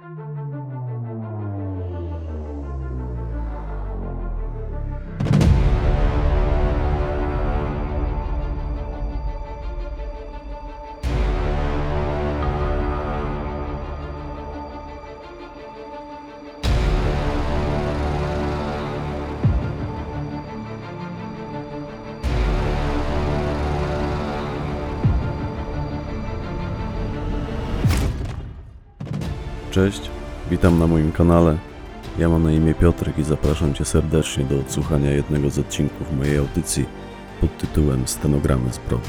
Bye. Cześć, witam na moim kanale. Ja mam na imię Piotrek i zapraszam Cię serdecznie do odsłuchania jednego z odcinków mojej audycji pod tytułem Stenogramy zbrodni.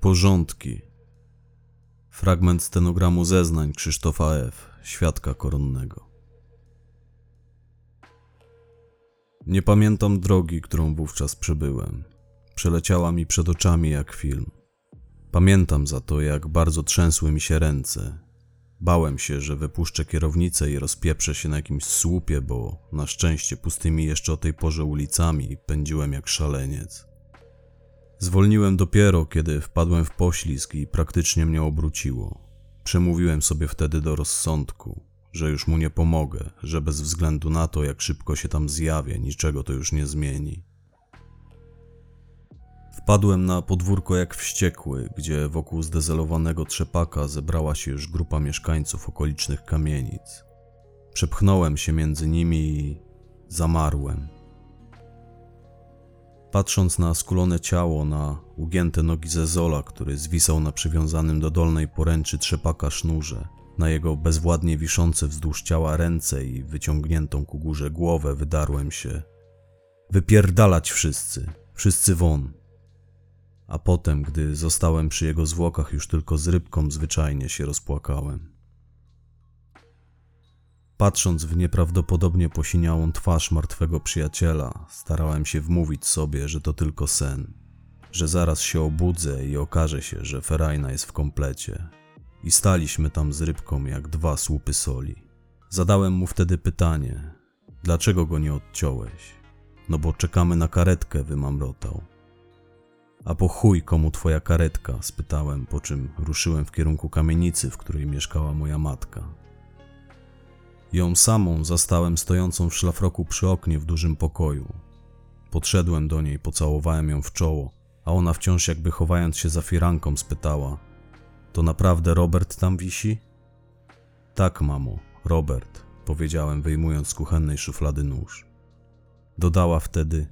Porządki. Fragment stenogramu zeznań Krzysztofa F., świadka koronnego. Nie pamiętam drogi, którą wówczas przebyłem. Przeleciała mi przed oczami jak film. Pamiętam za to, jak bardzo trzęsły mi się ręce. Bałem się, że wypuszczę kierownicę i rozpieprzę się na jakimś słupie, bo na szczęście pustymi jeszcze o tej porze ulicami pędziłem jak szaleniec. Zwolniłem dopiero, kiedy wpadłem w poślizg i praktycznie mnie obróciło. Przemówiłem sobie wtedy do rozsądku, że już mu nie pomogę, że bez względu na to, jak szybko się tam zjawię, niczego to już nie zmieni. Wpadłem na podwórko jak wściekły, gdzie wokół zdezelowanego trzepaka zebrała się już grupa mieszkańców okolicznych kamienic. Przepchnąłem się między nimi i zamarłem. Patrząc na skulone ciało, na ugięte nogi Zezola, który zwisał na przywiązanym do dolnej poręczy trzepaka sznurze, na jego bezwładnie wiszące wzdłuż ciała ręce i wyciągniętą ku górze głowę wydarłem się. Wypierdalać wszyscy, wszyscy won. A potem, gdy zostałem przy jego zwłokach już tylko z rybką, zwyczajnie się rozpłakałem. Patrząc w nieprawdopodobnie posiniałą twarz martwego przyjaciela, starałem się wmówić sobie, że to tylko sen, że zaraz się obudzę i okaże się, że Ferajna jest w komplecie. I staliśmy tam z rybką jak dwa słupy soli. Zadałem mu wtedy pytanie: Dlaczego go nie odciąłeś? No bo czekamy na karetkę, wymamrotał. A po chuj komu twoja karetka? spytałem, po czym ruszyłem w kierunku kamienicy, w której mieszkała moja matka. Ją samą zastałem stojącą w szlafroku przy oknie w dużym pokoju. Podszedłem do niej, pocałowałem ją w czoło, a ona wciąż jakby chowając się za firanką spytała: To naprawdę Robert tam wisi? Tak, mamo, Robert, powiedziałem, wyjmując z kuchennej szuflady nóż. Dodała wtedy: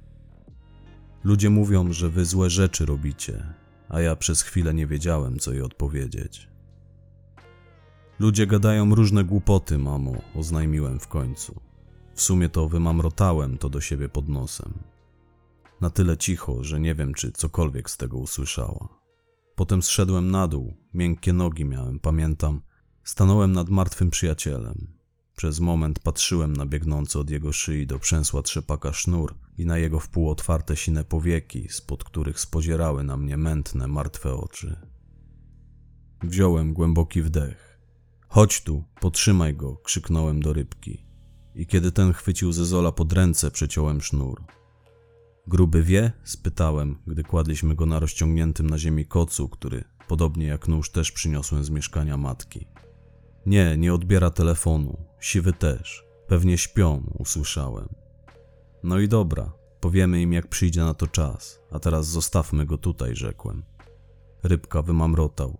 Ludzie mówią, że wy złe rzeczy robicie, a ja przez chwilę nie wiedziałem, co jej odpowiedzieć. Ludzie gadają różne głupoty, mamo, oznajmiłem w końcu. W sumie to wymamrotałem to do siebie pod nosem. Na tyle cicho, że nie wiem, czy cokolwiek z tego usłyszała. Potem zszedłem na dół, miękkie nogi miałem, pamiętam. Stanąłem nad martwym przyjacielem. Przez moment patrzyłem na biegnący od jego szyi do przęsła trzepaka sznur i na jego wpół otwarte sine powieki, spod których spozierały na mnie mętne, martwe oczy. Wziąłem głęboki wdech. Chodź tu, potrzymaj go, krzyknąłem do rybki. I kiedy ten chwycił Zezola pod ręce, przeciąłem sznur. Gruby wie? spytałem, gdy kładliśmy go na rozciągniętym na ziemi kocu, który, podobnie jak nóż, też przyniosłem z mieszkania matki. Nie, nie odbiera telefonu. Siwy też. Pewnie śpią, usłyszałem. No i dobra, powiemy im jak przyjdzie na to czas, a teraz zostawmy go tutaj, rzekłem. Rybka wymamrotał.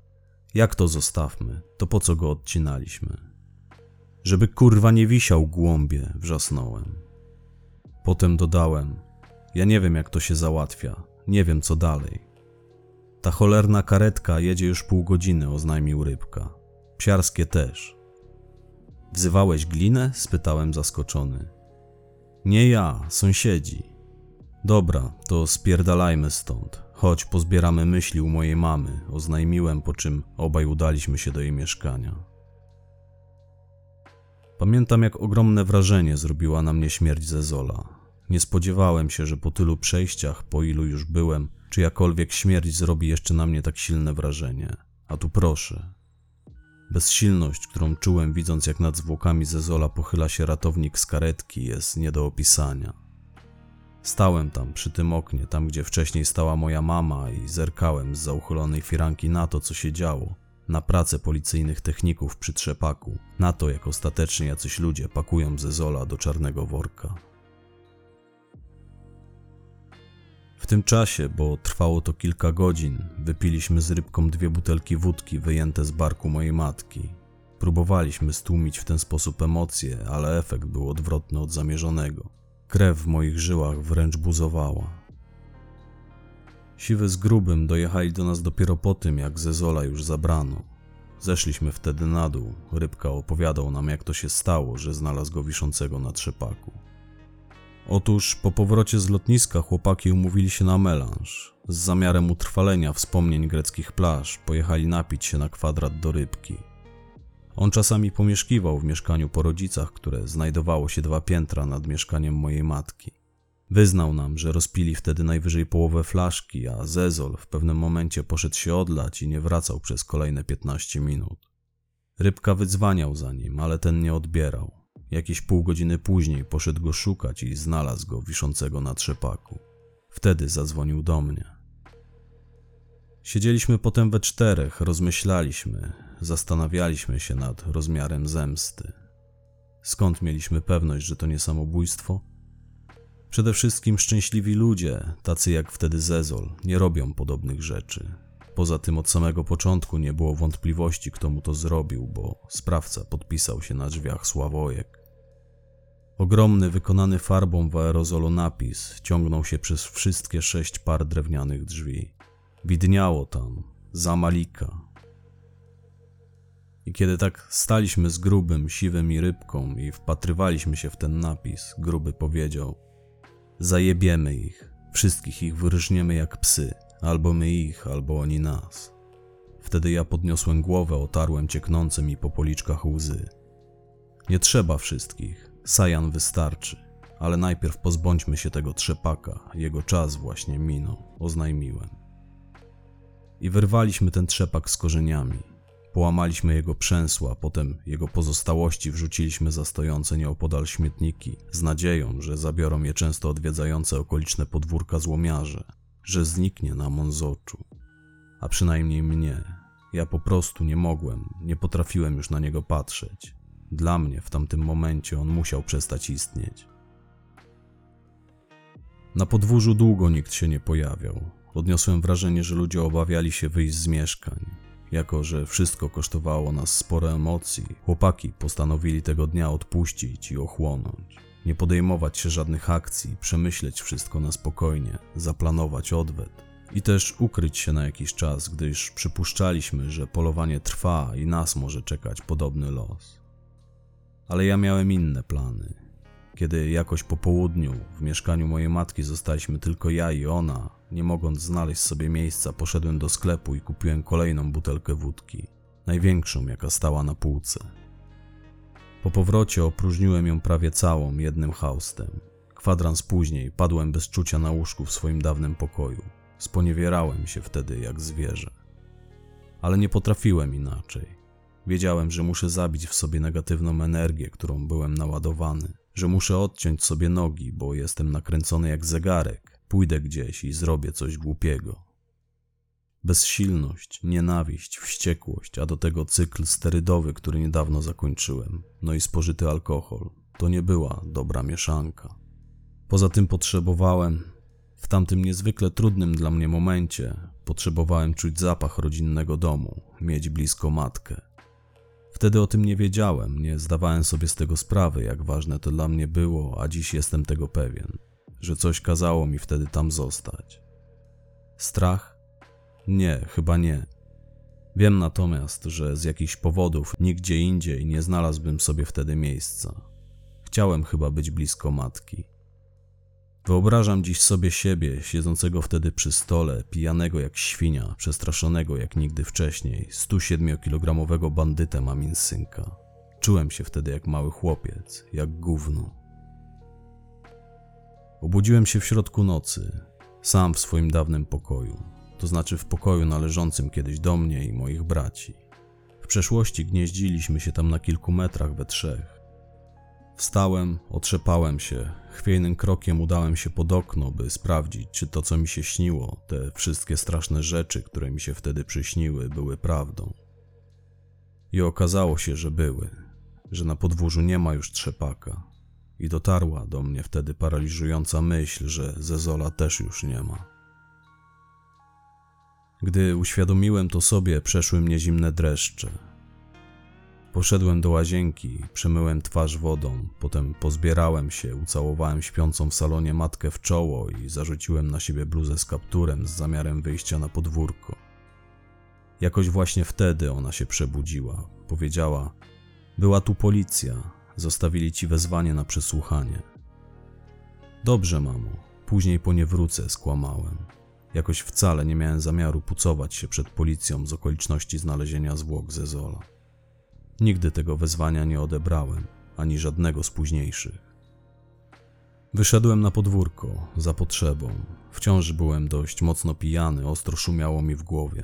Jak to zostawmy? To po co go odcinaliśmy? Żeby kurwa nie wisiał głąbie, wrzasnąłem. Potem dodałem: Ja nie wiem, jak to się załatwia, nie wiem co dalej. Ta cholerna karetka jedzie już pół godziny, oznajmił rybka. Psiarskie też. Wzywałeś glinę? spytałem zaskoczony. Nie ja, sąsiedzi. Dobra, to spierdalajmy stąd. Chodź, pozbieramy myśli u mojej mamy, oznajmiłem, po czym obaj udaliśmy się do jej mieszkania. Pamiętam, jak ogromne wrażenie zrobiła na mnie śmierć Zezola. Nie spodziewałem się, że po tylu przejściach, po ilu już byłem, czyjakolwiek śmierć zrobi jeszcze na mnie tak silne wrażenie. A tu proszę. Bezsilność, którą czułem widząc jak nad zwłokami Zezola pochyla się ratownik z karetki jest nie do opisania. Stałem tam, przy tym oknie, tam gdzie wcześniej stała moja mama i zerkałem z zauchylonej firanki na to, co się działo, na pracę policyjnych techników przy trzepaku, na to, jak ostatecznie jacyś ludzie pakują Zezola do czarnego worka. W tym czasie, bo trwało to kilka godzin, wypiliśmy z rybką dwie butelki wódki wyjęte z barku mojej matki. Próbowaliśmy stłumić w ten sposób emocje, ale efekt był odwrotny od zamierzonego. Krew w moich żyłach wręcz buzowała. Siwy z grubym dojechali do nas dopiero po tym, jak Zezola już zabrano. Zeszliśmy wtedy na dół. Rybka opowiadał nam, jak to się stało, że znalazł go wiszącego na trzepaku. Otóż po powrocie z lotniska chłopaki umówili się na melanż. Z zamiarem utrwalenia wspomnień greckich plaż pojechali napić się na kwadrat do rybki. On czasami pomieszkiwał w mieszkaniu po rodzicach, które znajdowało się dwa piętra nad mieszkaniem mojej matki. Wyznał nam, że rozpili wtedy najwyżej połowę flaszki, a Zezol w pewnym momencie poszedł się odlać i nie wracał przez kolejne 15 minut. Rybka wydzwaniał za nim, ale ten nie odbierał. Jakieś pół godziny później poszedł go szukać i znalazł go wiszącego na trzepaku. Wtedy zadzwonił do mnie. Siedzieliśmy potem we czterech, rozmyślaliśmy, zastanawialiśmy się nad rozmiarem zemsty. Skąd mieliśmy pewność, że to nie samobójstwo? Przede wszystkim szczęśliwi ludzie, tacy jak wtedy Zezol, nie robią podobnych rzeczy. Poza tym od samego początku nie było wątpliwości, kto mu to zrobił, bo sprawca podpisał się na drzwiach Sławojek. Ogromny, wykonany farbą w aerozolu napis ciągnął się przez wszystkie sześć par drewnianych drzwi. Widniało tam za Malika. I kiedy tak staliśmy z grubym, siwym i rybką i wpatrywaliśmy się w ten napis, gruby powiedział: Zajebiemy ich, wszystkich ich wyryżniemy jak psy, albo my ich, albo oni nas. Wtedy ja podniosłem głowę, otarłem cieknące mi po policzkach łzy. Nie trzeba wszystkich, Sajan wystarczy, ale najpierw pozbądźmy się tego trzepaka, jego czas właśnie minął, oznajmiłem. I wyrwaliśmy ten trzepak z korzeniami. Połamaliśmy jego przęsła, potem jego pozostałości wrzuciliśmy za stojące nieopodal śmietniki, z nadzieją, że zabiorą je często odwiedzające okoliczne podwórka złomiarze, że zniknie nam on z oczu. A przynajmniej mnie. Ja po prostu nie mogłem, nie potrafiłem już na niego patrzeć. Dla mnie w tamtym momencie on musiał przestać istnieć. Na podwórzu długo nikt się nie pojawiał. Odniosłem wrażenie, że ludzie obawiali się wyjść z mieszkań. Jako, że wszystko kosztowało nas sporo emocji, chłopaki postanowili tego dnia odpuścić i ochłonąć. Nie podejmować się żadnych akcji, przemyśleć wszystko na spokojnie, zaplanować odwet i też ukryć się na jakiś czas, gdyż przypuszczaliśmy, że polowanie trwa i nas może czekać podobny los. Ale ja miałem inne plany. Kiedy jakoś po południu w mieszkaniu mojej matki zostaliśmy tylko ja i ona, nie mogąc znaleźć sobie miejsca, poszedłem do sklepu i kupiłem kolejną butelkę wódki, największą jaka stała na półce. Po powrocie opróżniłem ją prawie całą jednym haustem. Kwadrans później padłem bez czucia na łóżku w swoim dawnym pokoju. Sponiewierałem się wtedy jak zwierzę. Ale nie potrafiłem inaczej. Wiedziałem, że muszę zabić w sobie negatywną energię, którą byłem naładowany, że muszę odciąć sobie nogi, bo jestem nakręcony jak zegarek. Pójdę gdzieś i zrobię coś głupiego. Bezsilność, nienawiść, wściekłość, a do tego cykl sterydowy, który niedawno zakończyłem, no i spożyty alkohol. To nie była dobra mieszanka. Poza tym potrzebowałem, w tamtym niezwykle trudnym dla mnie momencie, potrzebowałem czuć zapach rodzinnego domu, mieć blisko matkę. Wtedy o tym nie wiedziałem, nie zdawałem sobie z tego sprawy, jak ważne to dla mnie było, a dziś jestem tego pewien, że coś kazało mi wtedy tam zostać. Strach? Nie, chyba nie. Wiem natomiast, że z jakichś powodów nigdzie indziej nie znalazłbym sobie wtedy miejsca. Chciałem chyba być blisko matki. Wyobrażam dziś sobie siebie, siedzącego wtedy przy stole, pijanego jak świnia, przestraszonego jak nigdy wcześniej, 107-kilogramowego bandytę Aminsynka. Czułem się wtedy jak mały chłopiec, jak gówno. Obudziłem się w środku nocy, sam w swoim dawnym pokoju, to znaczy w pokoju należącym kiedyś do mnie i moich braci. W przeszłości gnieździliśmy się tam na kilku metrach we trzech. Wstałem, otrzepałem się, chwiejnym krokiem udałem się pod okno, by sprawdzić, czy to, co mi się śniło, te wszystkie straszne rzeczy, które mi się wtedy przyśniły, były prawdą. I okazało się, że były, że na podwórzu nie ma już trzepaka. I dotarła do mnie wtedy paraliżująca myśl, że Zezola też już nie ma. Gdy uświadomiłem to sobie, przeszły mnie zimne dreszcze. Poszedłem do łazienki, przemyłem twarz wodą, potem pozbierałem się, ucałowałem śpiącą w salonie matkę w czoło i zarzuciłem na siebie bluzę z kapturem z zamiarem wyjścia na podwórko. Jakoś właśnie wtedy ona się przebudziła. Powiedziała: Była tu policja, zostawili ci wezwanie na przesłuchanie. Dobrze, mamo, później po nie wrócę, skłamałem. Jakoś wcale nie miałem zamiaru pucować się przed policją z okoliczności znalezienia zwłok Zezola. Nigdy tego wezwania nie odebrałem, ani żadnego z późniejszych. Wyszedłem na podwórko, za potrzebą. Wciąż byłem dość mocno pijany, ostro szumiało mi w głowie.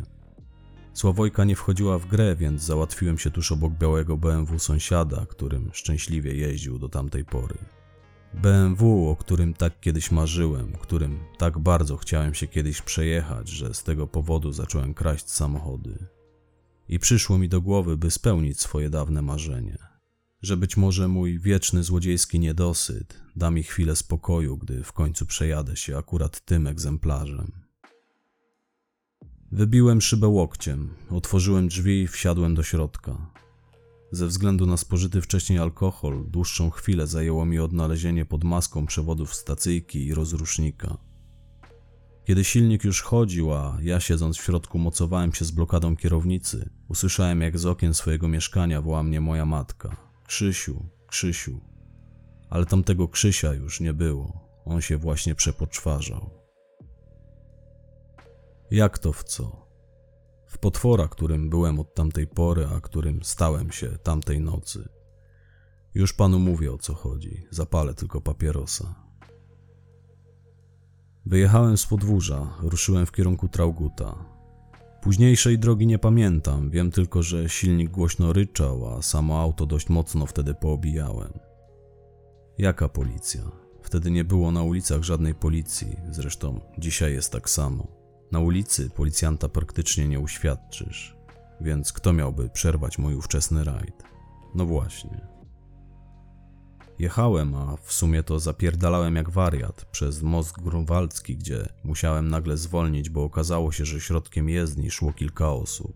Sławojka nie wchodziła w grę, więc załatwiłem się tuż obok białego BMW sąsiada, którym szczęśliwie jeździł do tamtej pory. BMW, o którym tak kiedyś marzyłem, którym tak bardzo chciałem się kiedyś przejechać, że z tego powodu zacząłem kraść samochody. I przyszło mi do głowy, by spełnić swoje dawne marzenie. Że być może mój wieczny złodziejski niedosyt da mi chwilę spokoju, gdy w końcu przejadę się akurat tym egzemplarzem. Wybiłem szybę łokciem, otworzyłem drzwi i wsiadłem do środka. Ze względu na spożyty wcześniej alkohol, dłuższą chwilę zajęło mi odnalezienie pod maską przewodów stacyjki i rozrusznika. Kiedy silnik już chodził, a ja siedząc w środku mocowałem się z blokadą kierownicy, usłyszałem jak z okien swojego mieszkania woła mnie moja matka. Krzysiu, Krzysiu. Ale tamtego Krzysia już nie było. On się właśnie przepoczwarzał. Jak to w co? W potwora, którym byłem od tamtej pory, a którym stałem się tamtej nocy. Już panu mówię o co chodzi, zapalę tylko papierosa. Wyjechałem z podwórza, ruszyłem w kierunku Trauguta. Późniejszej drogi nie pamiętam, wiem tylko, że silnik głośno ryczał, a samo auto dość mocno wtedy poobijałem. Jaka policja? Wtedy nie było na ulicach żadnej policji, zresztą dzisiaj jest tak samo. Na ulicy policjanta praktycznie nie uświadczysz, więc kto miałby przerwać mój ówczesny rajd? No właśnie. Jechałem, a w sumie to zapierdalałem jak wariat przez most grunwaldzki, gdzie musiałem nagle zwolnić, bo okazało się, że środkiem jezdni szło kilka osób.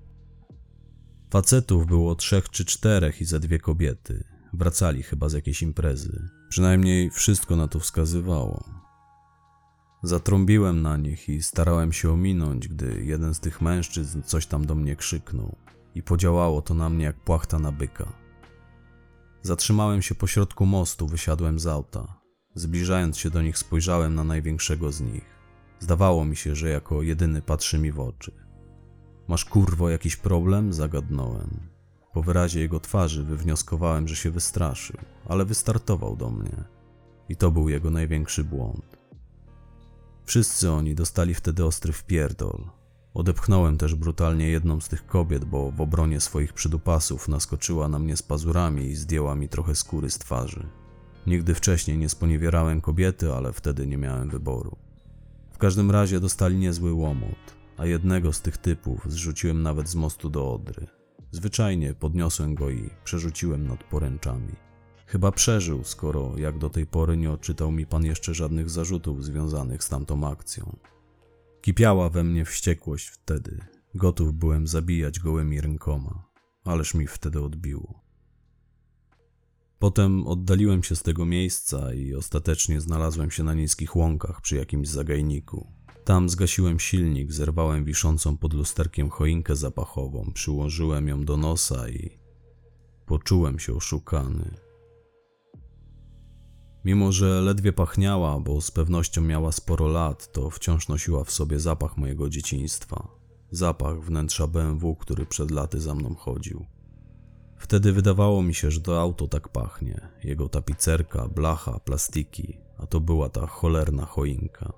Facetów było trzech czy czterech i ze dwie kobiety. Wracali chyba z jakiejś imprezy. Przynajmniej wszystko na to wskazywało. Zatrąbiłem na nich i starałem się ominąć, gdy jeden z tych mężczyzn coś tam do mnie krzyknął i podziałało to na mnie jak płachta na byka. Zatrzymałem się pośrodku mostu, wysiadłem z auta. Zbliżając się do nich, spojrzałem na największego z nich. Zdawało mi się, że jako jedyny patrzy mi w oczy. Masz kurwo jakiś problem? zagadnąłem. Po wyrazie jego twarzy wywnioskowałem, że się wystraszył, ale wystartował do mnie. I to był jego największy błąd. Wszyscy oni dostali wtedy ostry wpierdol. Odepchnąłem też brutalnie jedną z tych kobiet, bo w obronie swoich przydupasów naskoczyła na mnie z pazurami i zdjęła mi trochę skóry z twarzy. Nigdy wcześniej nie sponiewierałem kobiety, ale wtedy nie miałem wyboru. W każdym razie dostali niezły łomot, a jednego z tych typów zrzuciłem nawet z mostu do Odry. Zwyczajnie podniosłem go i przerzuciłem nad poręczami. Chyba przeżył, skoro jak do tej pory nie odczytał mi pan jeszcze żadnych zarzutów związanych z tamtą akcją. Kipiała we mnie wściekłość wtedy. Gotów byłem zabijać gołymi rękoma, ależ mi wtedy odbiło. Potem oddaliłem się z tego miejsca i ostatecznie znalazłem się na niskich łąkach przy jakimś zagajniku. Tam zgasiłem silnik, zerwałem wiszącą pod lusterkiem choinkę zapachową, przyłożyłem ją do nosa i poczułem się oszukany. Mimo, że ledwie pachniała, bo z pewnością miała sporo lat, to wciąż nosiła w sobie zapach mojego dzieciństwa. Zapach wnętrza BMW, który przed laty za mną chodził. Wtedy wydawało mi się, że to auto tak pachnie. Jego tapicerka, blacha, plastiki, a to była ta cholerna choinka.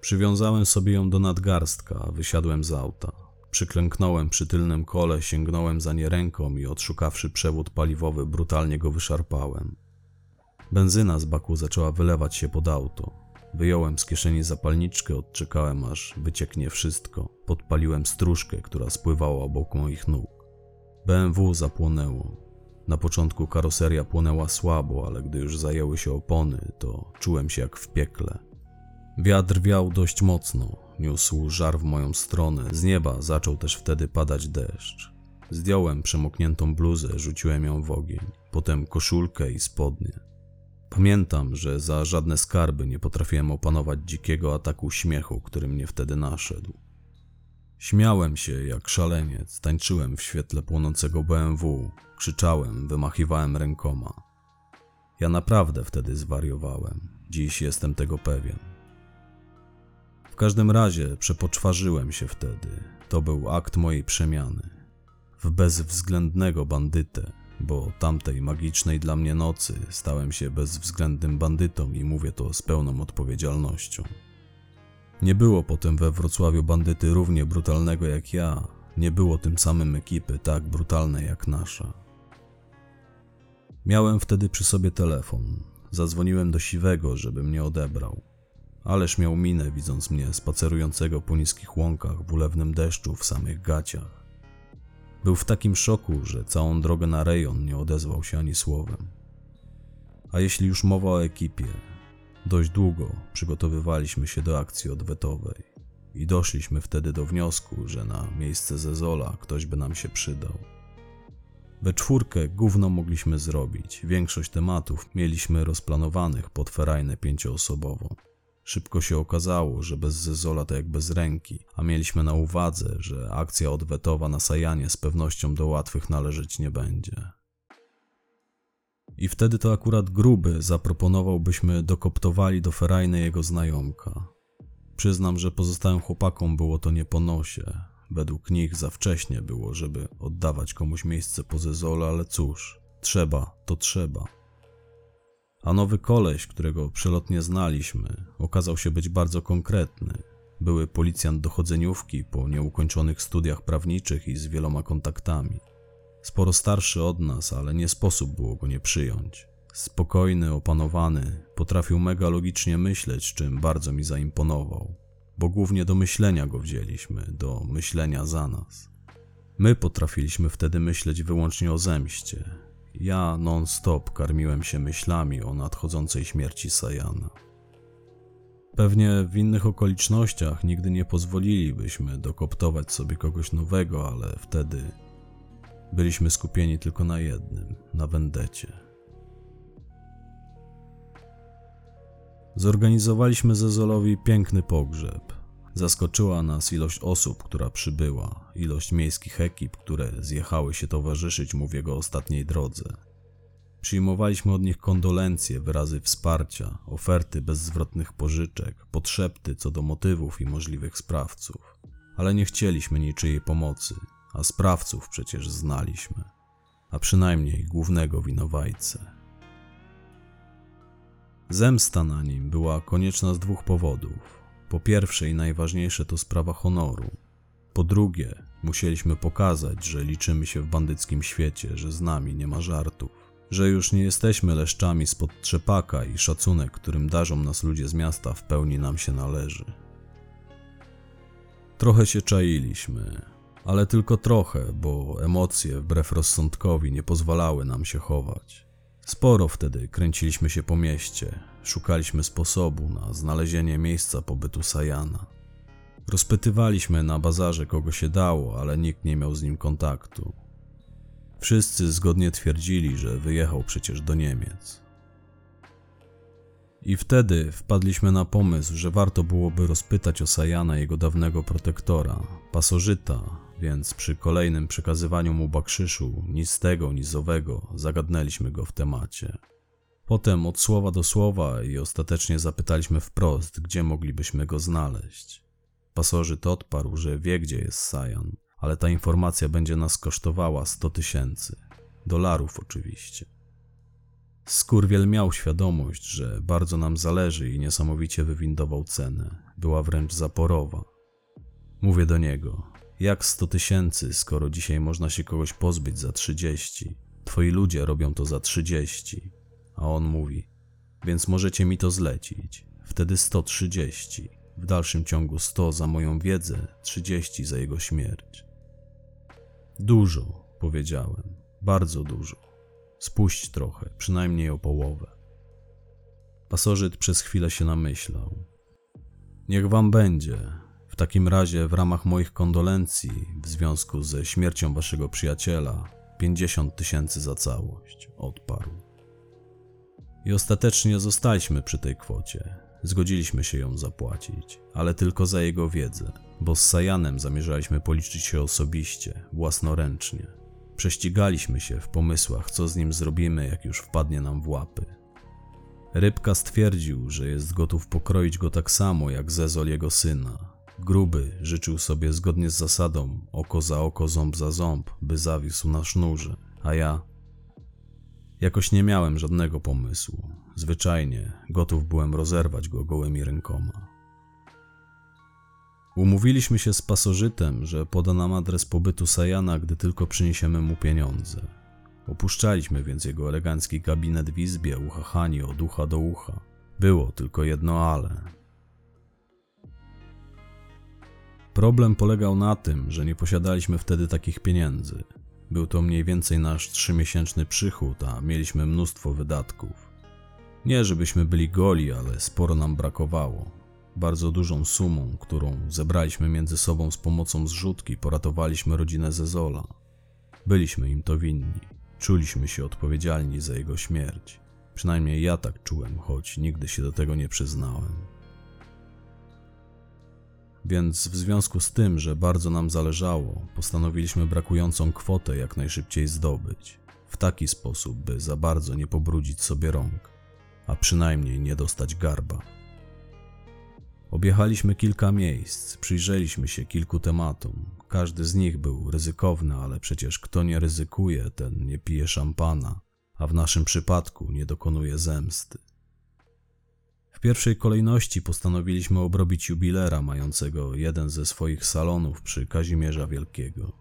Przywiązałem sobie ją do nadgarstka, wysiadłem z auta. Przyklęknąłem przy tylnym kole, sięgnąłem za nie ręką i odszukawszy przewód paliwowy, brutalnie go wyszarpałem. Benzyna z baku zaczęła wylewać się pod auto. Wyjąłem z kieszeni zapalniczkę, odczekałem aż wycieknie wszystko. Podpaliłem stróżkę, która spływała obok moich nóg. BMW zapłonęło. Na początku karoseria płonęła słabo, ale gdy już zajęły się opony, to czułem się jak w piekle. Wiatr wiał dość mocno, niósł żar w moją stronę. Z nieba zaczął też wtedy padać deszcz. Zdjąłem przemokniętą bluzę, rzuciłem ją w ogień, potem koszulkę i spodnie. Pamiętam, że za żadne skarby nie potrafiłem opanować dzikiego ataku śmiechu, który mnie wtedy naszedł. Śmiałem się jak szaleniec, tańczyłem w świetle płonącego BMW, krzyczałem, wymachiwałem rękoma. Ja naprawdę wtedy zwariowałem. Dziś jestem tego pewien. W każdym razie przepoczwarzyłem się wtedy. To był akt mojej przemiany. W bezwzględnego bandytę, bo tamtej magicznej dla mnie nocy stałem się bezwzględnym bandytą i mówię to z pełną odpowiedzialnością. Nie było potem we Wrocławiu bandyty równie brutalnego jak ja, nie było tym samym ekipy tak brutalnej jak nasza. Miałem wtedy przy sobie telefon. Zadzwoniłem do Siwego, żeby mnie odebrał. Ależ miał minę, widząc mnie spacerującego po niskich łąkach w ulewnym deszczu w samych gaciach. Był w takim szoku, że całą drogę na rejon nie odezwał się ani słowem. A jeśli już mowa o ekipie, dość długo przygotowywaliśmy się do akcji odwetowej i doszliśmy wtedy do wniosku, że na miejsce Zezola ktoś by nam się przydał. We czwórkę gówno mogliśmy zrobić. Większość tematów mieliśmy rozplanowanych pod ferajnę pięcioosobową. Szybko się okazało, że bez Zezola to jak bez ręki, a mieliśmy na uwadze, że akcja odwetowa na Sajanie z pewnością do łatwych należeć nie będzie. I wtedy to akurat gruby zaproponował, byśmy dokoptowali do ferajny jego znajomka. Przyznam, że pozostałym chłopakom było to nie po nosie. Według nich za wcześnie było, żeby oddawać komuś miejsce po Zezole, ale cóż, trzeba, to trzeba. A nowy koleś, którego przelotnie znaliśmy, okazał się być bardzo konkretny. Były policjant dochodzeniówki po nieukończonych studiach prawniczych i z wieloma kontaktami. Sporo starszy od nas, ale nie sposób było go nie przyjąć. Spokojny, opanowany, potrafił mega logicznie myśleć, czym bardzo mi zaimponował, bo głównie do myślenia go wzięliśmy, do myślenia za nas. My potrafiliśmy wtedy myśleć wyłącznie o zemście. Ja non-stop karmiłem się myślami o nadchodzącej śmierci Sajana. Pewnie w innych okolicznościach nigdy nie pozwolilibyśmy dokoptować sobie kogoś nowego, ale wtedy byliśmy skupieni tylko na jednym na wendecie. Zorganizowaliśmy Zezolowi piękny pogrzeb. Zaskoczyła nas ilość osób, która przybyła, ilość miejskich ekip, które zjechały się towarzyszyć mu w jego ostatniej drodze. Przyjmowaliśmy od nich kondolencje, wyrazy wsparcia, oferty bezzwrotnych pożyczek, podszepty co do motywów i możliwych sprawców, ale nie chcieliśmy niczyjej pomocy, a sprawców przecież znaliśmy, a przynajmniej głównego winowajcę. Zemsta na nim była konieczna z dwóch powodów. Po pierwsze i najważniejsze to sprawa honoru. Po drugie, musieliśmy pokazać, że liczymy się w bandyckim świecie, że z nami nie ma żartów, że już nie jesteśmy leszczami spod trzepaka i szacunek, którym darzą nas ludzie z miasta, w pełni nam się należy. Trochę się czailiśmy, ale tylko trochę, bo emocje wbrew rozsądkowi nie pozwalały nam się chować. Sporo wtedy kręciliśmy się po mieście, szukaliśmy sposobu na znalezienie miejsca pobytu Sajana. Rozpytywaliśmy na bazarze kogo się dało, ale nikt nie miał z nim kontaktu. Wszyscy zgodnie twierdzili, że wyjechał przecież do Niemiec. I wtedy wpadliśmy na pomysł, że warto byłoby rozpytać o Sajana jego dawnego protektora, pasożyta, więc przy kolejnym przekazywaniu mu bakrzyszu, ni z tego, ni z owego, zagadnęliśmy go w temacie. Potem od słowa do słowa i ostatecznie zapytaliśmy wprost, gdzie moglibyśmy go znaleźć. Pasożyt odparł, że wie, gdzie jest Sajan, ale ta informacja będzie nas kosztowała 100 tysięcy. Dolarów oczywiście. Skurwiel miał świadomość, że bardzo nam zależy i niesamowicie wywindował cenę. Była wręcz zaporowa. Mówię do niego. Jak 100 tysięcy, skoro dzisiaj można się kogoś pozbyć za 30? Twoi ludzie robią to za 30. A on mówi, więc możecie mi to zlecić. Wtedy 130. W dalszym ciągu 100 za moją wiedzę, 30 za jego śmierć. Dużo, powiedziałem. Bardzo dużo. Spuść trochę, przynajmniej o połowę. Pasożyt przez chwilę się namyślał. Niech wam będzie. W takim razie, w ramach moich kondolencji w związku ze śmiercią waszego przyjaciela, 50 tysięcy za całość, odparł. I ostatecznie zostaliśmy przy tej kwocie. Zgodziliśmy się ją zapłacić, ale tylko za jego wiedzę, bo z Sajanem zamierzaliśmy policzyć się osobiście, własnoręcznie. Prześcigaliśmy się w pomysłach, co z nim zrobimy, jak już wpadnie nam w łapy. Rybka stwierdził, że jest gotów pokroić go tak samo jak Zezol jego syna. Gruby życzył sobie zgodnie z zasadą oko za oko, ząb za ząb, by zawisł na sznurze, a ja jakoś nie miałem żadnego pomysłu. Zwyczajnie gotów byłem rozerwać go gołymi rękoma. Umówiliśmy się z pasożytem, że poda nam adres pobytu Sajana, gdy tylko przyniesiemy mu pieniądze. Opuszczaliśmy więc jego elegancki gabinet w izbie, uchachani od ucha do ucha. Było tylko jedno ale. Problem polegał na tym, że nie posiadaliśmy wtedy takich pieniędzy. Był to mniej więcej nasz trzymiesięczny przychód, a mieliśmy mnóstwo wydatków. Nie, żebyśmy byli goli, ale sporo nam brakowało. Bardzo dużą sumą, którą zebraliśmy między sobą z pomocą zrzutki, poratowaliśmy rodzinę Zezola. Byliśmy im to winni. Czuliśmy się odpowiedzialni za jego śmierć. Przynajmniej ja tak czułem, choć nigdy się do tego nie przyznałem. Więc w związku z tym, że bardzo nam zależało, postanowiliśmy brakującą kwotę jak najszybciej zdobyć, w taki sposób, by za bardzo nie pobrudzić sobie rąk, a przynajmniej nie dostać garba. Objechaliśmy kilka miejsc, przyjrzeliśmy się kilku tematom. Każdy z nich był ryzykowny, ale przecież kto nie ryzykuje, ten nie pije szampana, a w naszym przypadku nie dokonuje zemsty. W pierwszej kolejności postanowiliśmy obrobić jubilera mającego jeden ze swoich salonów przy Kazimierza Wielkiego.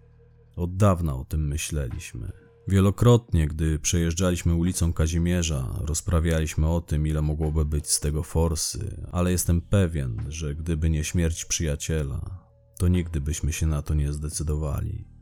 Od dawna o tym myśleliśmy. Wielokrotnie, gdy przejeżdżaliśmy ulicą Kazimierza, rozprawialiśmy o tym, ile mogłoby być z tego forsy, ale jestem pewien, że gdyby nie śmierć przyjaciela, to nigdy byśmy się na to nie zdecydowali.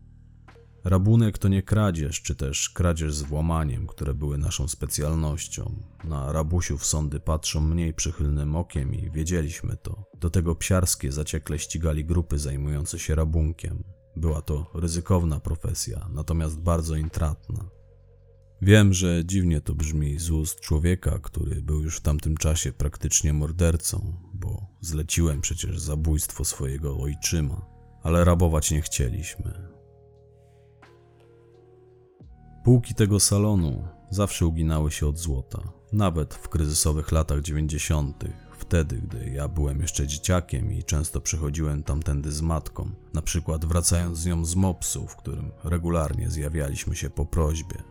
Rabunek to nie kradzież, czy też kradzież z włamaniem, które były naszą specjalnością. Na rabusiów sądy patrzą mniej przychylnym okiem i wiedzieliśmy to. Do tego psiarskie zaciekle ścigali grupy zajmujące się rabunkiem. Była to ryzykowna profesja, natomiast bardzo intratna. Wiem, że dziwnie to brzmi z ust człowieka, który był już w tamtym czasie praktycznie mordercą, bo zleciłem przecież zabójstwo swojego ojczyma, ale rabować nie chcieliśmy. Półki tego salonu zawsze uginały się od złota, nawet w kryzysowych latach 90., wtedy, gdy ja byłem jeszcze dzieciakiem i często przechodziłem tamtędy z matką, na przykład wracając z nią z mopsu, w którym regularnie zjawialiśmy się po prośbie.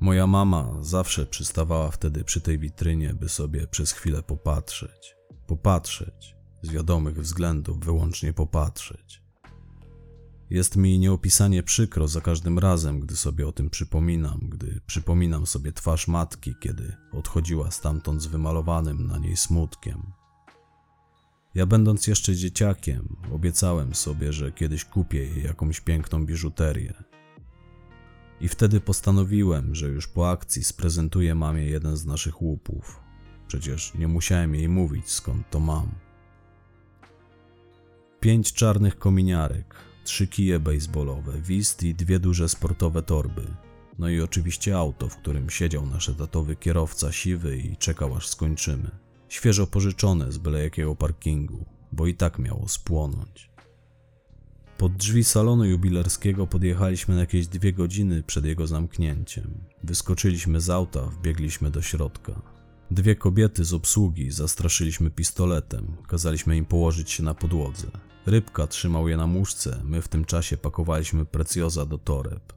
Moja mama zawsze przystawała wtedy przy tej witrynie, by sobie przez chwilę popatrzeć. Popatrzeć, z wiadomych względów wyłącznie popatrzeć. Jest mi nieopisanie przykro za każdym razem, gdy sobie o tym przypominam, gdy przypominam sobie twarz matki, kiedy odchodziła stamtąd z wymalowanym na niej smutkiem. Ja, będąc jeszcze dzieciakiem, obiecałem sobie, że kiedyś kupię jej jakąś piękną biżuterię. I wtedy postanowiłem, że już po akcji sprezentuję mamie jeden z naszych łupów. Przecież nie musiałem jej mówić, skąd to mam. Pięć czarnych kominiarek, trzy kije baseballowe, wist i dwie duże sportowe torby. No i oczywiście auto, w którym siedział nasz etatowy kierowca siwy i czekał aż skończymy. Świeżo pożyczone z byle jakiego parkingu, bo i tak miało spłonąć. Pod drzwi salonu jubilerskiego podjechaliśmy na jakieś dwie godziny przed jego zamknięciem. Wyskoczyliśmy z auta, wbiegliśmy do środka. Dwie kobiety z obsługi zastraszyliśmy pistoletem, kazaliśmy im położyć się na podłodze. Rybka trzymał je na muszce, my w tym czasie pakowaliśmy precjoza do toreb.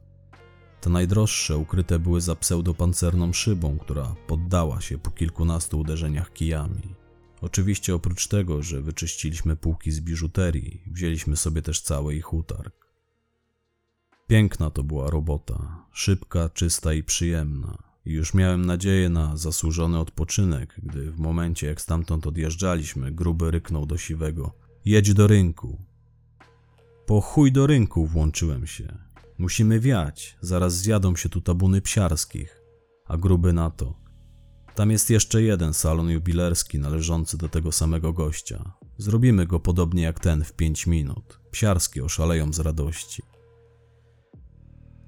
Te najdroższe ukryte były za pseudopancerną szybą, która poddała się po kilkunastu uderzeniach kijami. Oczywiście oprócz tego, że wyczyściliśmy półki z biżuterii, wzięliśmy sobie też cały ich utarg. Piękna to była robota, szybka, czysta i przyjemna. I już miałem nadzieję na zasłużony odpoczynek, gdy w momencie jak stamtąd odjeżdżaliśmy, gruby ryknął do siwego: Jedź do rynku. Po chuj do rynku włączyłem się. Musimy wiać, zaraz zjadą się tu tabuny psiarskich. A gruby na to. Tam jest jeszcze jeden salon jubilerski należący do tego samego gościa. Zrobimy go podobnie jak ten w pięć minut. Psiarskie oszaleją z radości.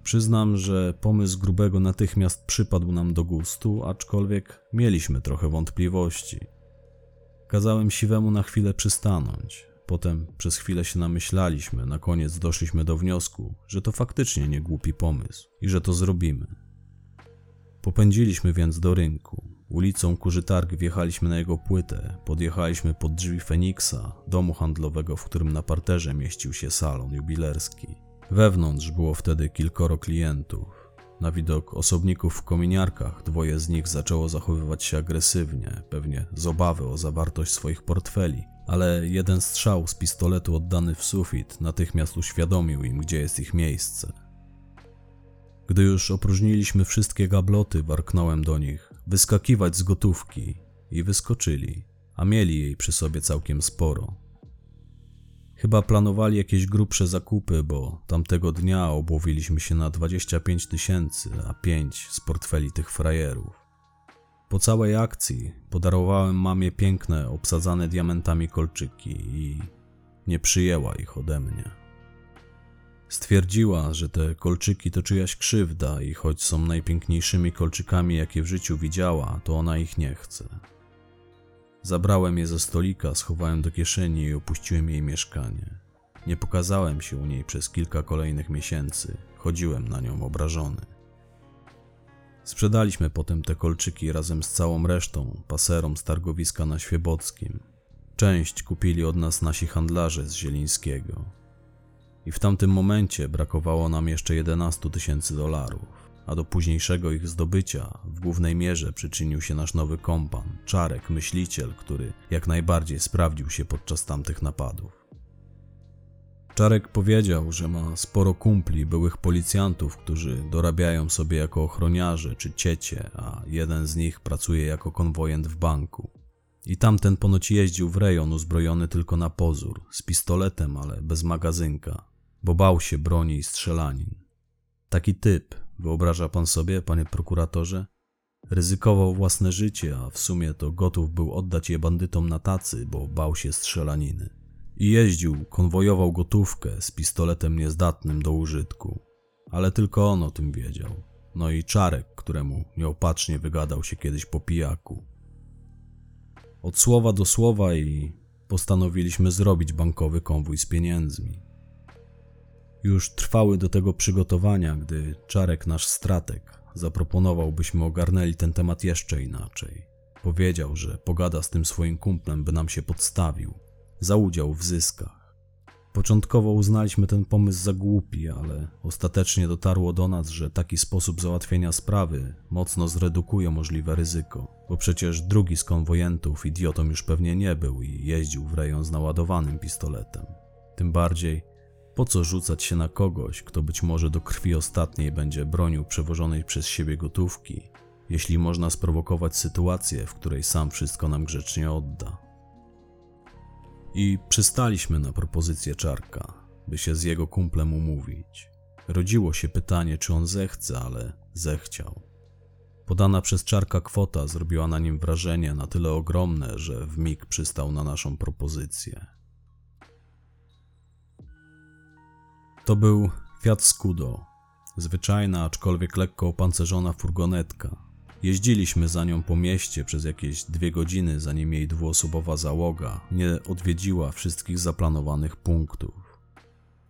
Przyznam, że pomysł grubego natychmiast przypadł nam do gustu, aczkolwiek mieliśmy trochę wątpliwości. Kazałem siwemu na chwilę przystanąć. Potem przez chwilę się namyślaliśmy, na koniec doszliśmy do wniosku, że to faktycznie nie głupi pomysł i że to zrobimy. Popędziliśmy więc do rynku. Ulicą Kurzytarg wjechaliśmy na jego płytę, podjechaliśmy pod drzwi Feniksa, domu handlowego, w którym na parterze mieścił się salon jubilerski. Wewnątrz było wtedy kilkoro klientów. Na widok osobników w kominiarkach dwoje z nich zaczęło zachowywać się agresywnie, pewnie z obawy o zawartość swoich portfeli, ale jeden strzał z pistoletu oddany w sufit natychmiast uświadomił im, gdzie jest ich miejsce. Gdy już opróżniliśmy wszystkie gabloty, warknąłem do nich wyskakiwać z gotówki i wyskoczyli, a mieli jej przy sobie całkiem sporo. Chyba planowali jakieś grubsze zakupy, bo tamtego dnia obłowiliśmy się na 25 tysięcy, a 5 z portfeli tych frajerów. Po całej akcji podarowałem mamie piękne, obsadzane diamentami kolczyki i nie przyjęła ich ode mnie. Stwierdziła, że te kolczyki to czyjaś krzywda i choć są najpiękniejszymi kolczykami, jakie w życiu widziała, to ona ich nie chce. Zabrałem je ze stolika, schowałem do kieszeni i opuściłem jej mieszkanie. Nie pokazałem się u niej przez kilka kolejnych miesięcy. Chodziłem na nią obrażony. Sprzedaliśmy potem te kolczyki razem z całą resztą paserom z targowiska na Świebockim. Część kupili od nas nasi handlarze z Zielińskiego. I w tamtym momencie brakowało nam jeszcze 11 tysięcy dolarów a do późniejszego ich zdobycia w głównej mierze przyczynił się nasz nowy kompan, Czarek, myśliciel, który jak najbardziej sprawdził się podczas tamtych napadów. Czarek powiedział, że ma sporo kumpli, byłych policjantów, którzy dorabiają sobie jako ochroniarze czy ciecie, a jeden z nich pracuje jako konwojent w banku. I tamten ponoć jeździł w rejon uzbrojony tylko na pozór, z pistoletem, ale bez magazynka, bo bał się broni i strzelanin. Taki typ, Wyobraża pan sobie, panie prokuratorze? Ryzykował własne życie, a w sumie to gotów był oddać je bandytom na tacy, bo bał się strzelaniny. I jeździł, konwojował gotówkę z pistoletem niezdatnym do użytku. Ale tylko on o tym wiedział. No i Czarek, któremu nieopatrznie wygadał się kiedyś po pijaku. Od słowa do słowa i postanowiliśmy zrobić bankowy konwój z pieniędzmi. Już trwały do tego przygotowania, gdy Czarek, nasz stratek, zaproponował, byśmy ogarnęli ten temat jeszcze inaczej. Powiedział, że pogada z tym swoim kumplem, by nam się podstawił, za udział w zyskach. Początkowo uznaliśmy ten pomysł za głupi, ale ostatecznie dotarło do nas, że taki sposób załatwienia sprawy mocno zredukuje możliwe ryzyko, bo przecież drugi z konwojentów idiotą już pewnie nie był i jeździł w rejon z naładowanym pistoletem. Tym bardziej, po co rzucać się na kogoś, kto być może do krwi ostatniej będzie bronił przewożonej przez siebie gotówki, jeśli można sprowokować sytuację, w której sam wszystko nam grzecznie odda? I przystaliśmy na propozycję Czarka, by się z jego kumplem umówić. Rodziło się pytanie, czy on zechce, ale zechciał. Podana przez Czarka kwota zrobiła na nim wrażenie na tyle ogromne, że w mig przystał na naszą propozycję. To był Fiat Scudo, zwyczajna, aczkolwiek lekko opancerzona furgonetka. Jeździliśmy za nią po mieście przez jakieś dwie godziny, zanim jej dwuosobowa załoga nie odwiedziła wszystkich zaplanowanych punktów.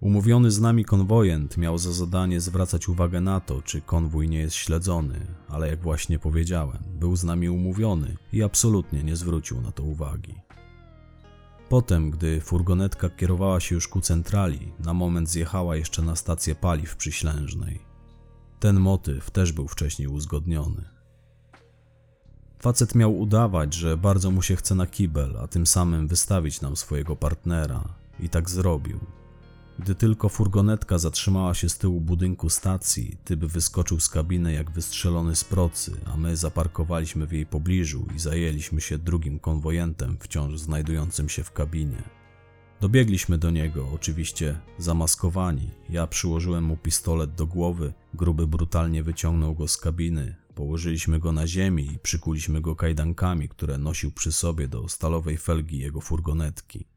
Umówiony z nami konwojent miał za zadanie zwracać uwagę na to, czy konwój nie jest śledzony, ale jak właśnie powiedziałem, był z nami umówiony i absolutnie nie zwrócił na to uwagi. Potem, gdy furgonetka kierowała się już ku centrali, na moment zjechała jeszcze na stację paliw przyślężnej. Ten motyw też był wcześniej uzgodniony. Facet miał udawać, że bardzo mu się chce na kibel, a tym samym wystawić nam swojego partnera. I tak zrobił. Gdy tylko furgonetka zatrzymała się z tyłu budynku stacji, typ wyskoczył z kabiny jak wystrzelony z procy, a my zaparkowaliśmy w jej pobliżu i zajęliśmy się drugim konwojentem wciąż znajdującym się w kabinie. Dobiegliśmy do niego, oczywiście zamaskowani. Ja przyłożyłem mu pistolet do głowy, gruby brutalnie wyciągnął go z kabiny. Położyliśmy go na ziemi i przykuliśmy go kajdankami, które nosił przy sobie do stalowej felgi jego furgonetki.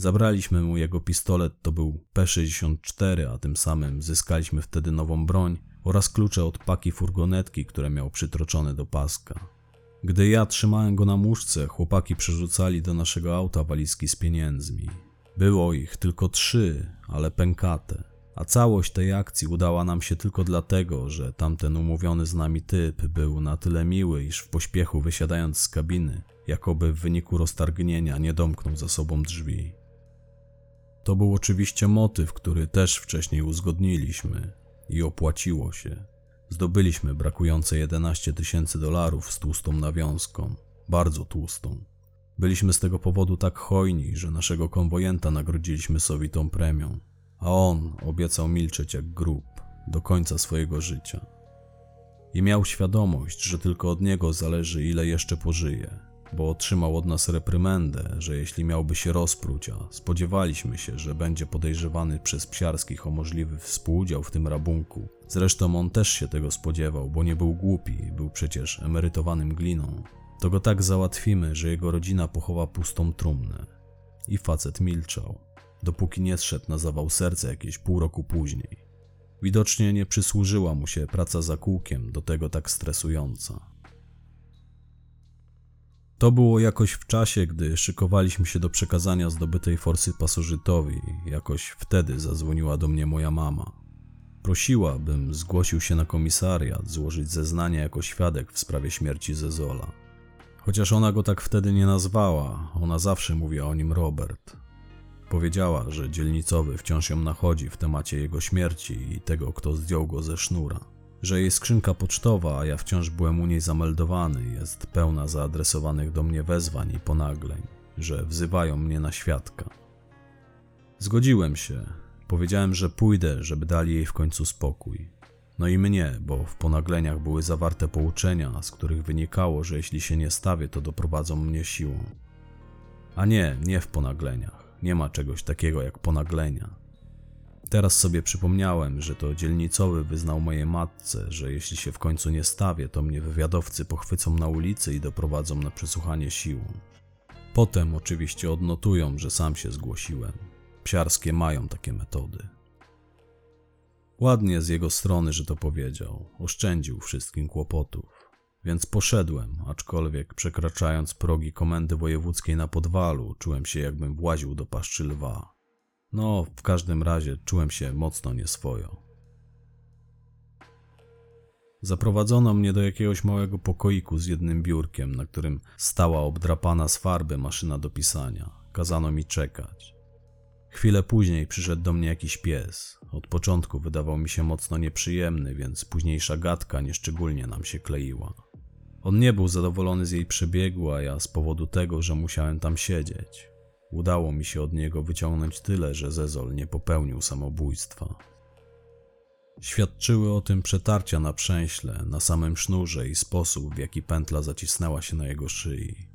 Zabraliśmy mu jego pistolet, to był P64, a tym samym zyskaliśmy wtedy nową broń oraz klucze od paki furgonetki, które miał przytroczone do paska. Gdy ja trzymałem go na muszce, chłopaki przerzucali do naszego auta walizki z pieniędzmi. Było ich tylko trzy, ale pękate. A całość tej akcji udała nam się tylko dlatego, że tamten umówiony z nami typ był na tyle miły, iż w pośpiechu wysiadając z kabiny, jakoby w wyniku roztargnienia nie domknął za sobą drzwi. To był oczywiście motyw, który też wcześniej uzgodniliśmy i opłaciło się. Zdobyliśmy brakujące 11 tysięcy dolarów z tłustą nawiązką, bardzo tłustą. Byliśmy z tego powodu tak hojni, że naszego konwojenta nagrodziliśmy sowitą premią, a on obiecał milczeć jak grób do końca swojego życia. I miał świadomość, że tylko od niego zależy, ile jeszcze pożyje, bo otrzymał od nas reprymendę, że jeśli miałby się rozpróć, a spodziewaliśmy się, że będzie podejrzewany przez psiarskich o możliwy współudział w tym rabunku. Zresztą on też się tego spodziewał, bo nie był głupi, był przecież emerytowanym gliną. To go tak załatwimy, że jego rodzina pochowa pustą trumnę. I facet milczał, dopóki nie zszedł na zawał serca jakieś pół roku później. Widocznie nie przysłużyła mu się praca za kółkiem, do tego tak stresująca. To było jakoś w czasie, gdy szykowaliśmy się do przekazania zdobytej forsy pasożytowi. Jakoś wtedy zadzwoniła do mnie moja mama. Prosiła, bym zgłosił się na komisariat, złożyć zeznanie jako świadek w sprawie śmierci Zezola. Chociaż ona go tak wtedy nie nazwała, ona zawsze mówiła o nim Robert. Powiedziała, że dzielnicowy wciąż ją nachodzi w temacie jego śmierci i tego, kto zdjął go ze sznura. Że jej skrzynka pocztowa, a ja wciąż byłem u niej zameldowany, jest pełna zaadresowanych do mnie wezwań i ponagleń, że wzywają mnie na świadka. Zgodziłem się. Powiedziałem, że pójdę, żeby dali jej w końcu spokój. No i mnie, bo w ponagleniach były zawarte pouczenia, z których wynikało, że jeśli się nie stawię, to doprowadzą mnie siłą. A nie, nie w ponagleniach. Nie ma czegoś takiego jak ponaglenia. Teraz sobie przypomniałem, że to dzielnicowy wyznał mojej matce, że jeśli się w końcu nie stawię, to mnie wywiadowcy pochwycą na ulicy i doprowadzą na przesłuchanie siłą. Potem oczywiście odnotują, że sam się zgłosiłem. Psiarskie mają takie metody. Ładnie z jego strony, że to powiedział. Oszczędził wszystkim kłopotów. Więc poszedłem, aczkolwiek przekraczając progi komendy wojewódzkiej na podwalu, czułem się jakbym właził do paszczy lwa. No, w każdym razie czułem się mocno nieswojo. Zaprowadzono mnie do jakiegoś małego pokoiku z jednym biurkiem, na którym stała obdrapana z farby maszyna do pisania. Kazano mi czekać. Chwilę później przyszedł do mnie jakiś pies. Od początku wydawał mi się mocno nieprzyjemny, więc późniejsza gadka nieszczególnie nam się kleiła. On nie był zadowolony z jej przebiegu, a ja z powodu tego, że musiałem tam siedzieć. Udało mi się od niego wyciągnąć tyle, że Zezol nie popełnił samobójstwa. Świadczyły o tym przetarcia na przęśle, na samym sznurze i sposób, w jaki pętla zacisnęła się na jego szyi.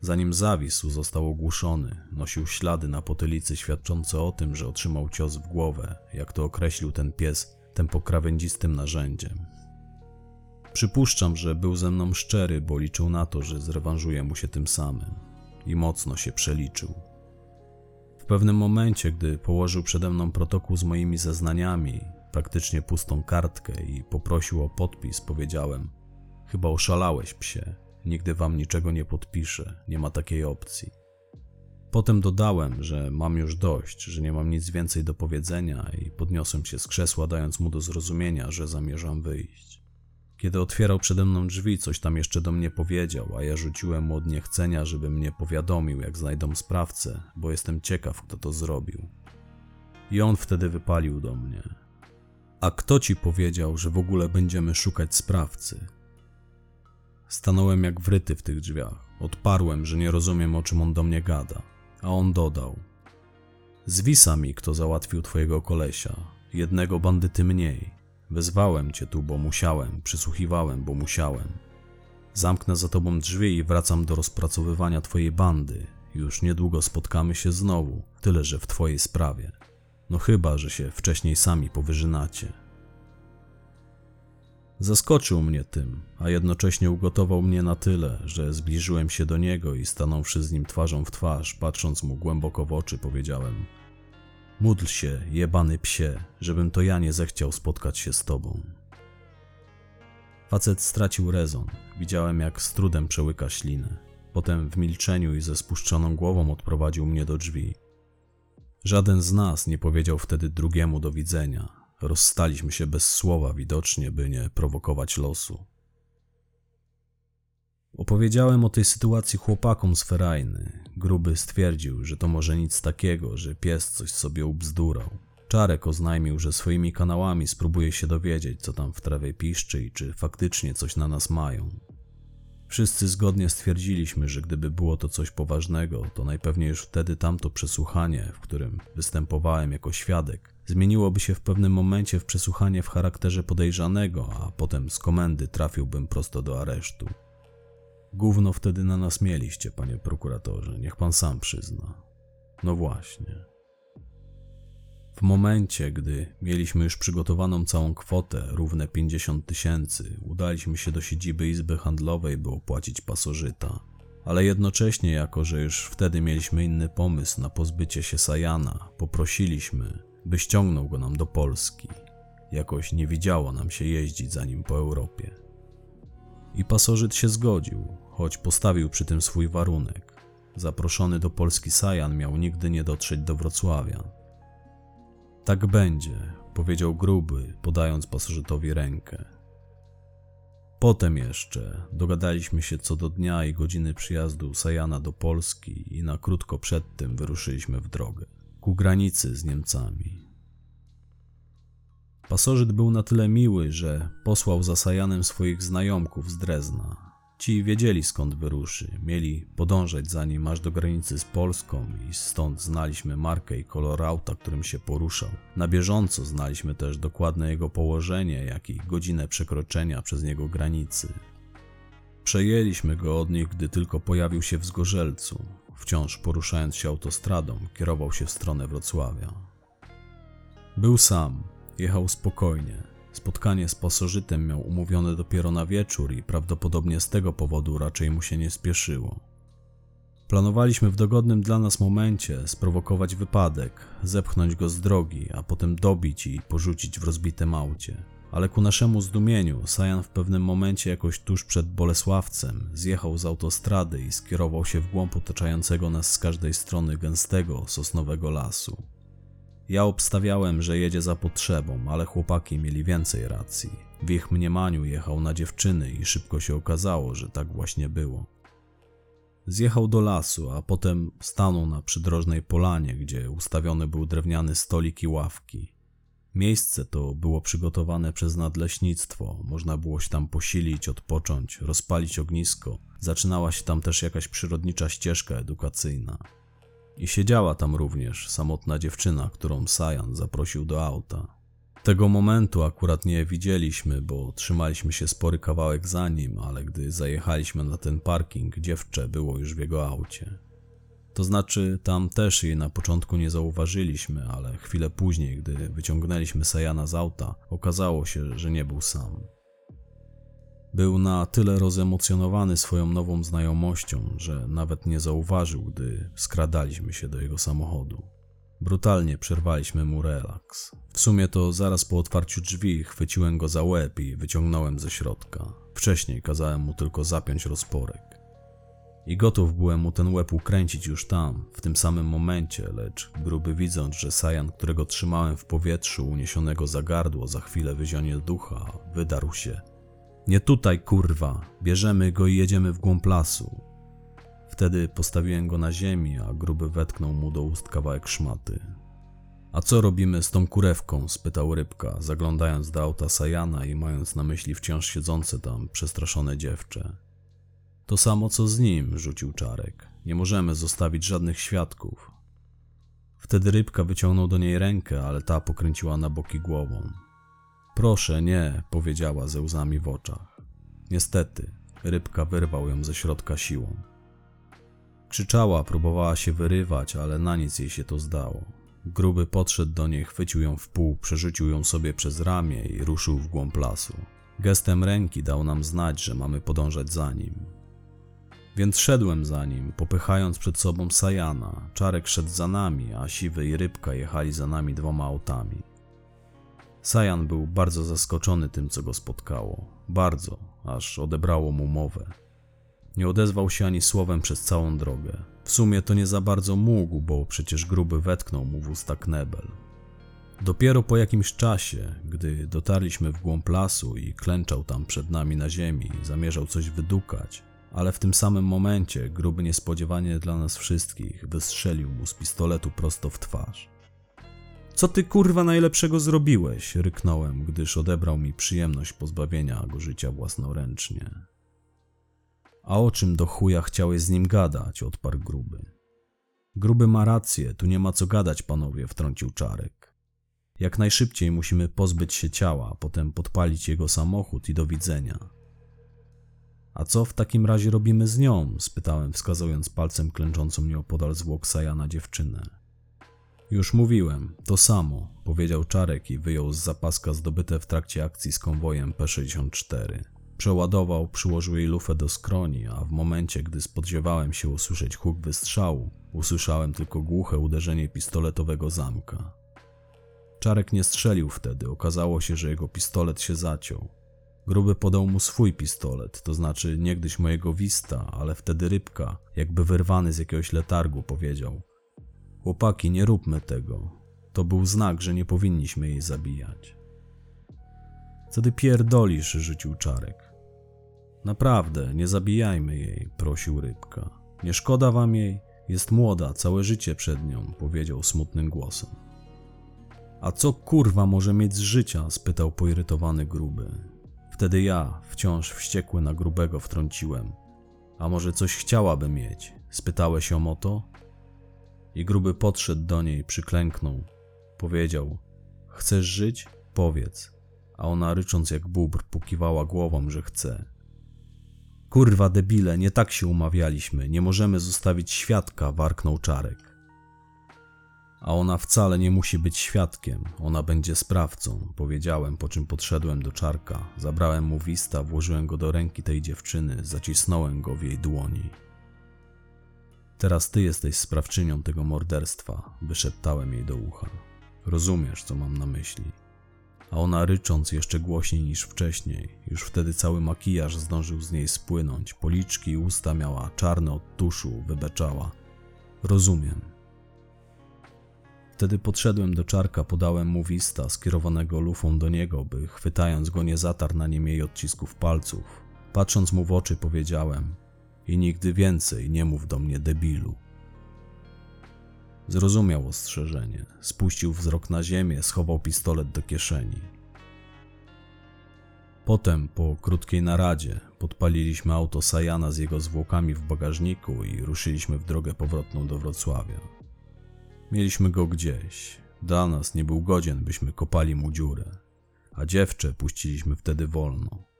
Zanim zawisł, został ogłuszony, nosił ślady na potylicy świadczące o tym, że otrzymał cios w głowę, jak to określił ten pies, tym pokrawędzistym narzędziem. Przypuszczam, że był ze mną szczery, bo liczył na to, że zrewanżuje mu się tym samym. I mocno się przeliczył. W pewnym momencie, gdy położył przede mną protokół z moimi zeznaniami, praktycznie pustą kartkę i poprosił o podpis, powiedziałem: Chyba oszalałeś, psie. Nigdy wam niczego nie podpiszę, nie ma takiej opcji. Potem dodałem, że mam już dość, że nie mam nic więcej do powiedzenia i podniosłem się z krzesła, dając mu do zrozumienia, że zamierzam wyjść. Kiedy otwierał przede mną drzwi, coś tam jeszcze do mnie powiedział, a ja rzuciłem mu od niechcenia, żeby mnie powiadomił, jak znajdą sprawcę, bo jestem ciekaw, kto to zrobił. I on wtedy wypalił do mnie. A kto ci powiedział, że w ogóle będziemy szukać sprawcy? Stanąłem jak wryty w tych drzwiach. Odparłem, że nie rozumiem o czym on do mnie gada. A on dodał. Zwisa mi, kto załatwił twojego kolesia. Jednego bandyty mniej. Wezwałem cię tu, bo musiałem. Przysłuchiwałem, bo musiałem. Zamknę za tobą drzwi i wracam do rozpracowywania twojej bandy. Już niedługo spotkamy się znowu, tyle że w twojej sprawie. No chyba, że się wcześniej sami powyżynacie. Zaskoczył mnie tym, a jednocześnie ugotował mnie na tyle, że zbliżyłem się do niego i stanąwszy z nim twarzą w twarz, patrząc mu głęboko w oczy, powiedziałem: Módl się, jebany psie, żebym to ja nie zechciał spotkać się z tobą. Facet stracił rezon. Widziałem, jak z trudem przełyka ślinę. Potem w milczeniu i ze spuszczoną głową odprowadził mnie do drzwi. Żaden z nas nie powiedział wtedy drugiemu do widzenia. Rozstaliśmy się bez słowa, widocznie, by nie prowokować losu. Opowiedziałem o tej sytuacji chłopakom z Ferajny. Gruby stwierdził, że to może nic takiego, że pies coś sobie ubzdurał. Czarek oznajmił, że swoimi kanałami spróbuje się dowiedzieć, co tam w trawie piszczy i czy faktycznie coś na nas mają. Wszyscy zgodnie stwierdziliśmy, że gdyby było to coś poważnego, to najpewniej już wtedy tamto przesłuchanie, w którym występowałem jako świadek, zmieniłoby się w pewnym momencie w przesłuchanie w charakterze podejrzanego, a potem z komendy trafiłbym prosto do aresztu. Gówno wtedy na nas mieliście, panie prokuratorze, niech pan sam przyzna. No właśnie. W momencie, gdy mieliśmy już przygotowaną całą kwotę, równe 50 tysięcy, udaliśmy się do siedziby Izby Handlowej, by opłacić pasożyta. Ale jednocześnie, jako że już wtedy mieliśmy inny pomysł na pozbycie się Sajana, poprosiliśmy, by ściągnął go nam do Polski. Jakoś nie widziało nam się jeździć za nim po Europie. I pasożyt się zgodził, choć postawił przy tym swój warunek. Zaproszony do Polski Sajan miał nigdy nie dotrzeć do Wrocławia. Tak będzie, powiedział gruby, podając pasożytowi rękę. Potem jeszcze dogadaliśmy się co do dnia i godziny przyjazdu Sajana do Polski i na krótko przed tym wyruszyliśmy w drogę ku granicy z Niemcami. Pasożyt był na tyle miły, że posłał za Sajanem swoich znajomków z Drezna. Ci wiedzieli skąd wyruszy, mieli podążać za nim aż do granicy z Polską i stąd znaliśmy markę i kolor auta, którym się poruszał. Na bieżąco znaliśmy też dokładne jego położenie, jak i godzinę przekroczenia przez niego granicy. Przejęliśmy go od nich, gdy tylko pojawił się w Zgorzelcu. Wciąż poruszając się autostradą, kierował się w stronę Wrocławia. Był sam, jechał spokojnie. Spotkanie z pasożytem miał umówione dopiero na wieczór i prawdopodobnie z tego powodu raczej mu się nie spieszyło. Planowaliśmy w dogodnym dla nas momencie sprowokować wypadek, zepchnąć go z drogi, a potem dobić i porzucić w rozbitym aucie. Ale ku naszemu zdumieniu, Sajan w pewnym momencie jakoś tuż przed Bolesławcem zjechał z autostrady i skierował się w głąb otaczającego nas z każdej strony gęstego, sosnowego lasu. Ja obstawiałem, że jedzie za potrzebą, ale chłopaki mieli więcej racji. W ich mniemaniu jechał na dziewczyny i szybko się okazało, że tak właśnie było. Zjechał do lasu, a potem stanął na przydrożnej polanie, gdzie ustawiony był drewniany stolik i ławki. Miejsce to było przygotowane przez nadleśnictwo, można było się tam posilić, odpocząć, rozpalić ognisko. Zaczynała się tam też jakaś przyrodnicza ścieżka edukacyjna. I siedziała tam również samotna dziewczyna, którą Sajan zaprosił do auta. Tego momentu akurat nie widzieliśmy, bo trzymaliśmy się spory kawałek za nim, ale gdy zajechaliśmy na ten parking, dziewczę było już w jego aucie. To znaczy, tam też jej na początku nie zauważyliśmy, ale chwilę później, gdy wyciągnęliśmy Sajana z auta, okazało się, że nie był sam. Był na tyle rozemocjonowany swoją nową znajomością, że nawet nie zauważył, gdy skradaliśmy się do jego samochodu. Brutalnie przerwaliśmy mu relaks. W sumie to zaraz po otwarciu drzwi chwyciłem go za łeb i wyciągnąłem ze środka. Wcześniej kazałem mu tylko zapiąć rozporek. I gotów byłem mu ten łeb ukręcić już tam, w tym samym momencie, lecz gruby widząc, że Sajan, którego trzymałem w powietrzu, uniesionego za gardło, za chwilę wyzionie ducha, wydarł się. Nie tutaj, kurwa, bierzemy go i jedziemy w głąb lasu. Wtedy postawiłem go na ziemi, a gruby wetknął mu do ust kawałek szmaty. A co robimy z tą kurewką? spytał rybka, zaglądając do auta Sajana i mając na myśli wciąż siedzące tam przestraszone dziewczę. To samo co z nim, rzucił Czarek. Nie możemy zostawić żadnych świadków. Wtedy rybka wyciągnął do niej rękę, ale ta pokręciła na boki głową. Proszę, nie, powiedziała ze łzami w oczach. Niestety, rybka wyrwał ją ze środka siłą. Krzyczała, próbowała się wyrywać, ale na nic jej się to zdało. Gruby podszedł do niej, chwycił ją w pół, przerzucił ją sobie przez ramię i ruszył w głąb lasu. Gestem ręki dał nam znać, że mamy podążać za nim. Więc szedłem za nim, popychając przed sobą Sajana. Czarek szedł za nami, a Siwy i Rybka jechali za nami dwoma autami. Sajan był bardzo zaskoczony tym, co go spotkało. Bardzo, aż odebrało mu mowę. Nie odezwał się ani słowem przez całą drogę. W sumie to nie za bardzo mógł, bo przecież gruby wetknął mu w usta knebel. Dopiero po jakimś czasie, gdy dotarliśmy w głąb lasu i klęczał tam przed nami na ziemi, zamierzał coś wydukać, ale w tym samym momencie gruby niespodziewanie dla nas wszystkich wystrzelił mu z pistoletu prosto w twarz. Co ty kurwa najlepszego zrobiłeś? ryknąłem, gdyż odebrał mi przyjemność pozbawienia go życia własnoręcznie. A o czym do chuja chciałeś z nim gadać? odparł gruby. Gruby ma rację, tu nie ma co gadać, panowie, wtrącił czarek. Jak najszybciej musimy pozbyć się ciała, potem podpalić jego samochód i do widzenia. A co w takim razie robimy z nią? spytałem, wskazując palcem klęczącą nieopodal zwłok Sajana dziewczynę. Już mówiłem, to samo, powiedział Czarek i wyjął z zapaska zdobyte w trakcie akcji z konwojem P-64. Przeładował, przyłożył jej lufę do skroni, a w momencie, gdy spodziewałem się usłyszeć huk wystrzału, usłyszałem tylko głuche uderzenie pistoletowego zamka. Czarek nie strzelił wtedy, okazało się, że jego pistolet się zaciął. Gruby podał mu swój pistolet, to znaczy niegdyś mojego wista, ale wtedy rybka, jakby wyrwany z jakiegoś letargu, powiedział: Chłopaki, nie róbmy tego. To był znak, że nie powinniśmy jej zabijać. Co ty pierdolisz, rzucił czarek. Naprawdę, nie zabijajmy jej, prosił rybka. Nie szkoda wam jej? Jest młoda, całe życie przed nią, powiedział smutnym głosem. A co kurwa może mieć z życia? spytał poirytowany gruby. Wtedy ja, wciąż wściekły na grubego, wtrąciłem. A może coś chciałaby mieć? Spytałeś ją o to? I gruby podszedł do niej, przyklęknął. Powiedział: Chcesz żyć? Powiedz. A ona rycząc jak bóbr, pokiwała głową, że chce. Kurwa debile, nie tak się umawialiśmy, nie możemy zostawić świadka, warknął czarek. A ona wcale nie musi być świadkiem, ona będzie sprawcą, powiedziałem, po czym podszedłem do czarka, zabrałem mu wista, włożyłem go do ręki tej dziewczyny, zacisnąłem go w jej dłoni. Teraz ty jesteś sprawczynią tego morderstwa, wyszeptałem jej do ucha. Rozumiesz, co mam na myśli. A ona rycząc jeszcze głośniej niż wcześniej, już wtedy cały makijaż zdążył z niej spłynąć, policzki i usta miała czarne od tuszu, wybeczała. Rozumiem. Wtedy podszedłem do czarka, podałem mu wista, skierowanego lufą do niego, by chwytając go nie zatarł na nim jej odcisków palców. Patrząc mu w oczy powiedziałem – i nigdy więcej nie mów do mnie debilu. Zrozumiał ostrzeżenie, spuścił wzrok na ziemię, schował pistolet do kieszeni. Potem, po krótkiej naradzie, podpaliliśmy auto Sajana z jego zwłokami w bagażniku i ruszyliśmy w drogę powrotną do Wrocławia. Mieliśmy go gdzieś. Dla nas nie był godzien, byśmy kopali mu dziurę, a dziewczę puściliśmy wtedy wolno.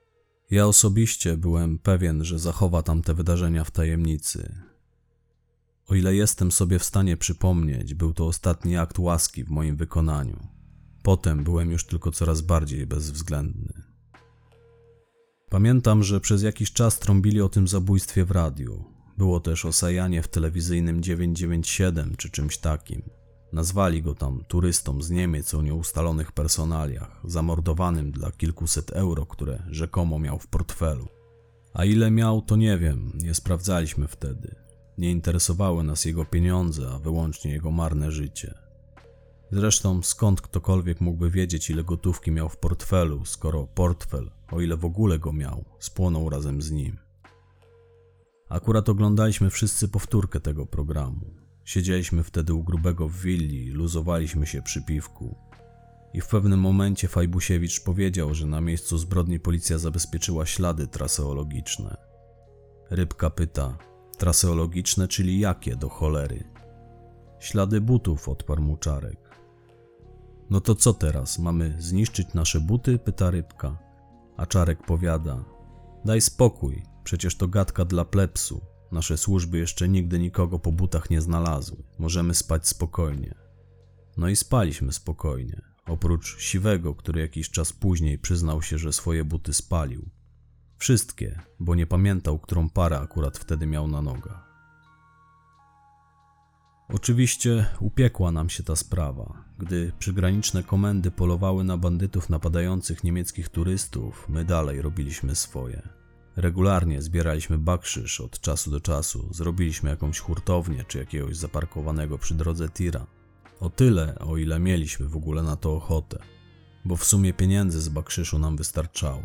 Ja osobiście byłem pewien, że zachowa tamte wydarzenia w tajemnicy. O ile jestem sobie w stanie przypomnieć, był to ostatni akt łaski w moim wykonaniu. Potem byłem już tylko coraz bardziej bezwzględny. Pamiętam, że przez jakiś czas trąbili o tym zabójstwie w radiu. Było też o Sajanie w telewizyjnym 997 czy czymś takim. Nazwali go tam turystą z Niemiec o nieustalonych personaliach, zamordowanym dla kilkuset euro, które rzekomo miał w portfelu. A ile miał, to nie wiem, nie sprawdzaliśmy wtedy. Nie interesowały nas jego pieniądze, a wyłącznie jego marne życie. Zresztą skąd ktokolwiek mógłby wiedzieć, ile gotówki miał w portfelu, skoro portfel, o ile w ogóle go miał, spłonął razem z nim. Akurat oglądaliśmy wszyscy powtórkę tego programu. Siedzieliśmy wtedy u grubego w willi, luzowaliśmy się przy piwku. I w pewnym momencie Fajbusiewicz powiedział, że na miejscu zbrodni policja zabezpieczyła ślady traseologiczne. Rybka pyta, traseologiczne, czyli jakie do cholery? Ślady butów, odparł mu Czarek. No to co teraz, mamy zniszczyć nasze buty? pyta Rybka. A Czarek powiada, daj spokój, przecież to gadka dla plepsu. Nasze służby jeszcze nigdy nikogo po butach nie znalazły. Możemy spać spokojnie. No i spaliśmy spokojnie. Oprócz siwego, który jakiś czas później przyznał się, że swoje buty spalił. Wszystkie, bo nie pamiętał, którą parę akurat wtedy miał na nogach. Oczywiście upiekła nam się ta sprawa. Gdy przygraniczne komendy polowały na bandytów napadających niemieckich turystów, my dalej robiliśmy swoje. Regularnie zbieraliśmy bakszysz od czasu do czasu, zrobiliśmy jakąś hurtownię czy jakiegoś zaparkowanego przy drodze tira. O tyle, o ile mieliśmy w ogóle na to ochotę, bo w sumie pieniędzy z bakszyszu nam wystarczało.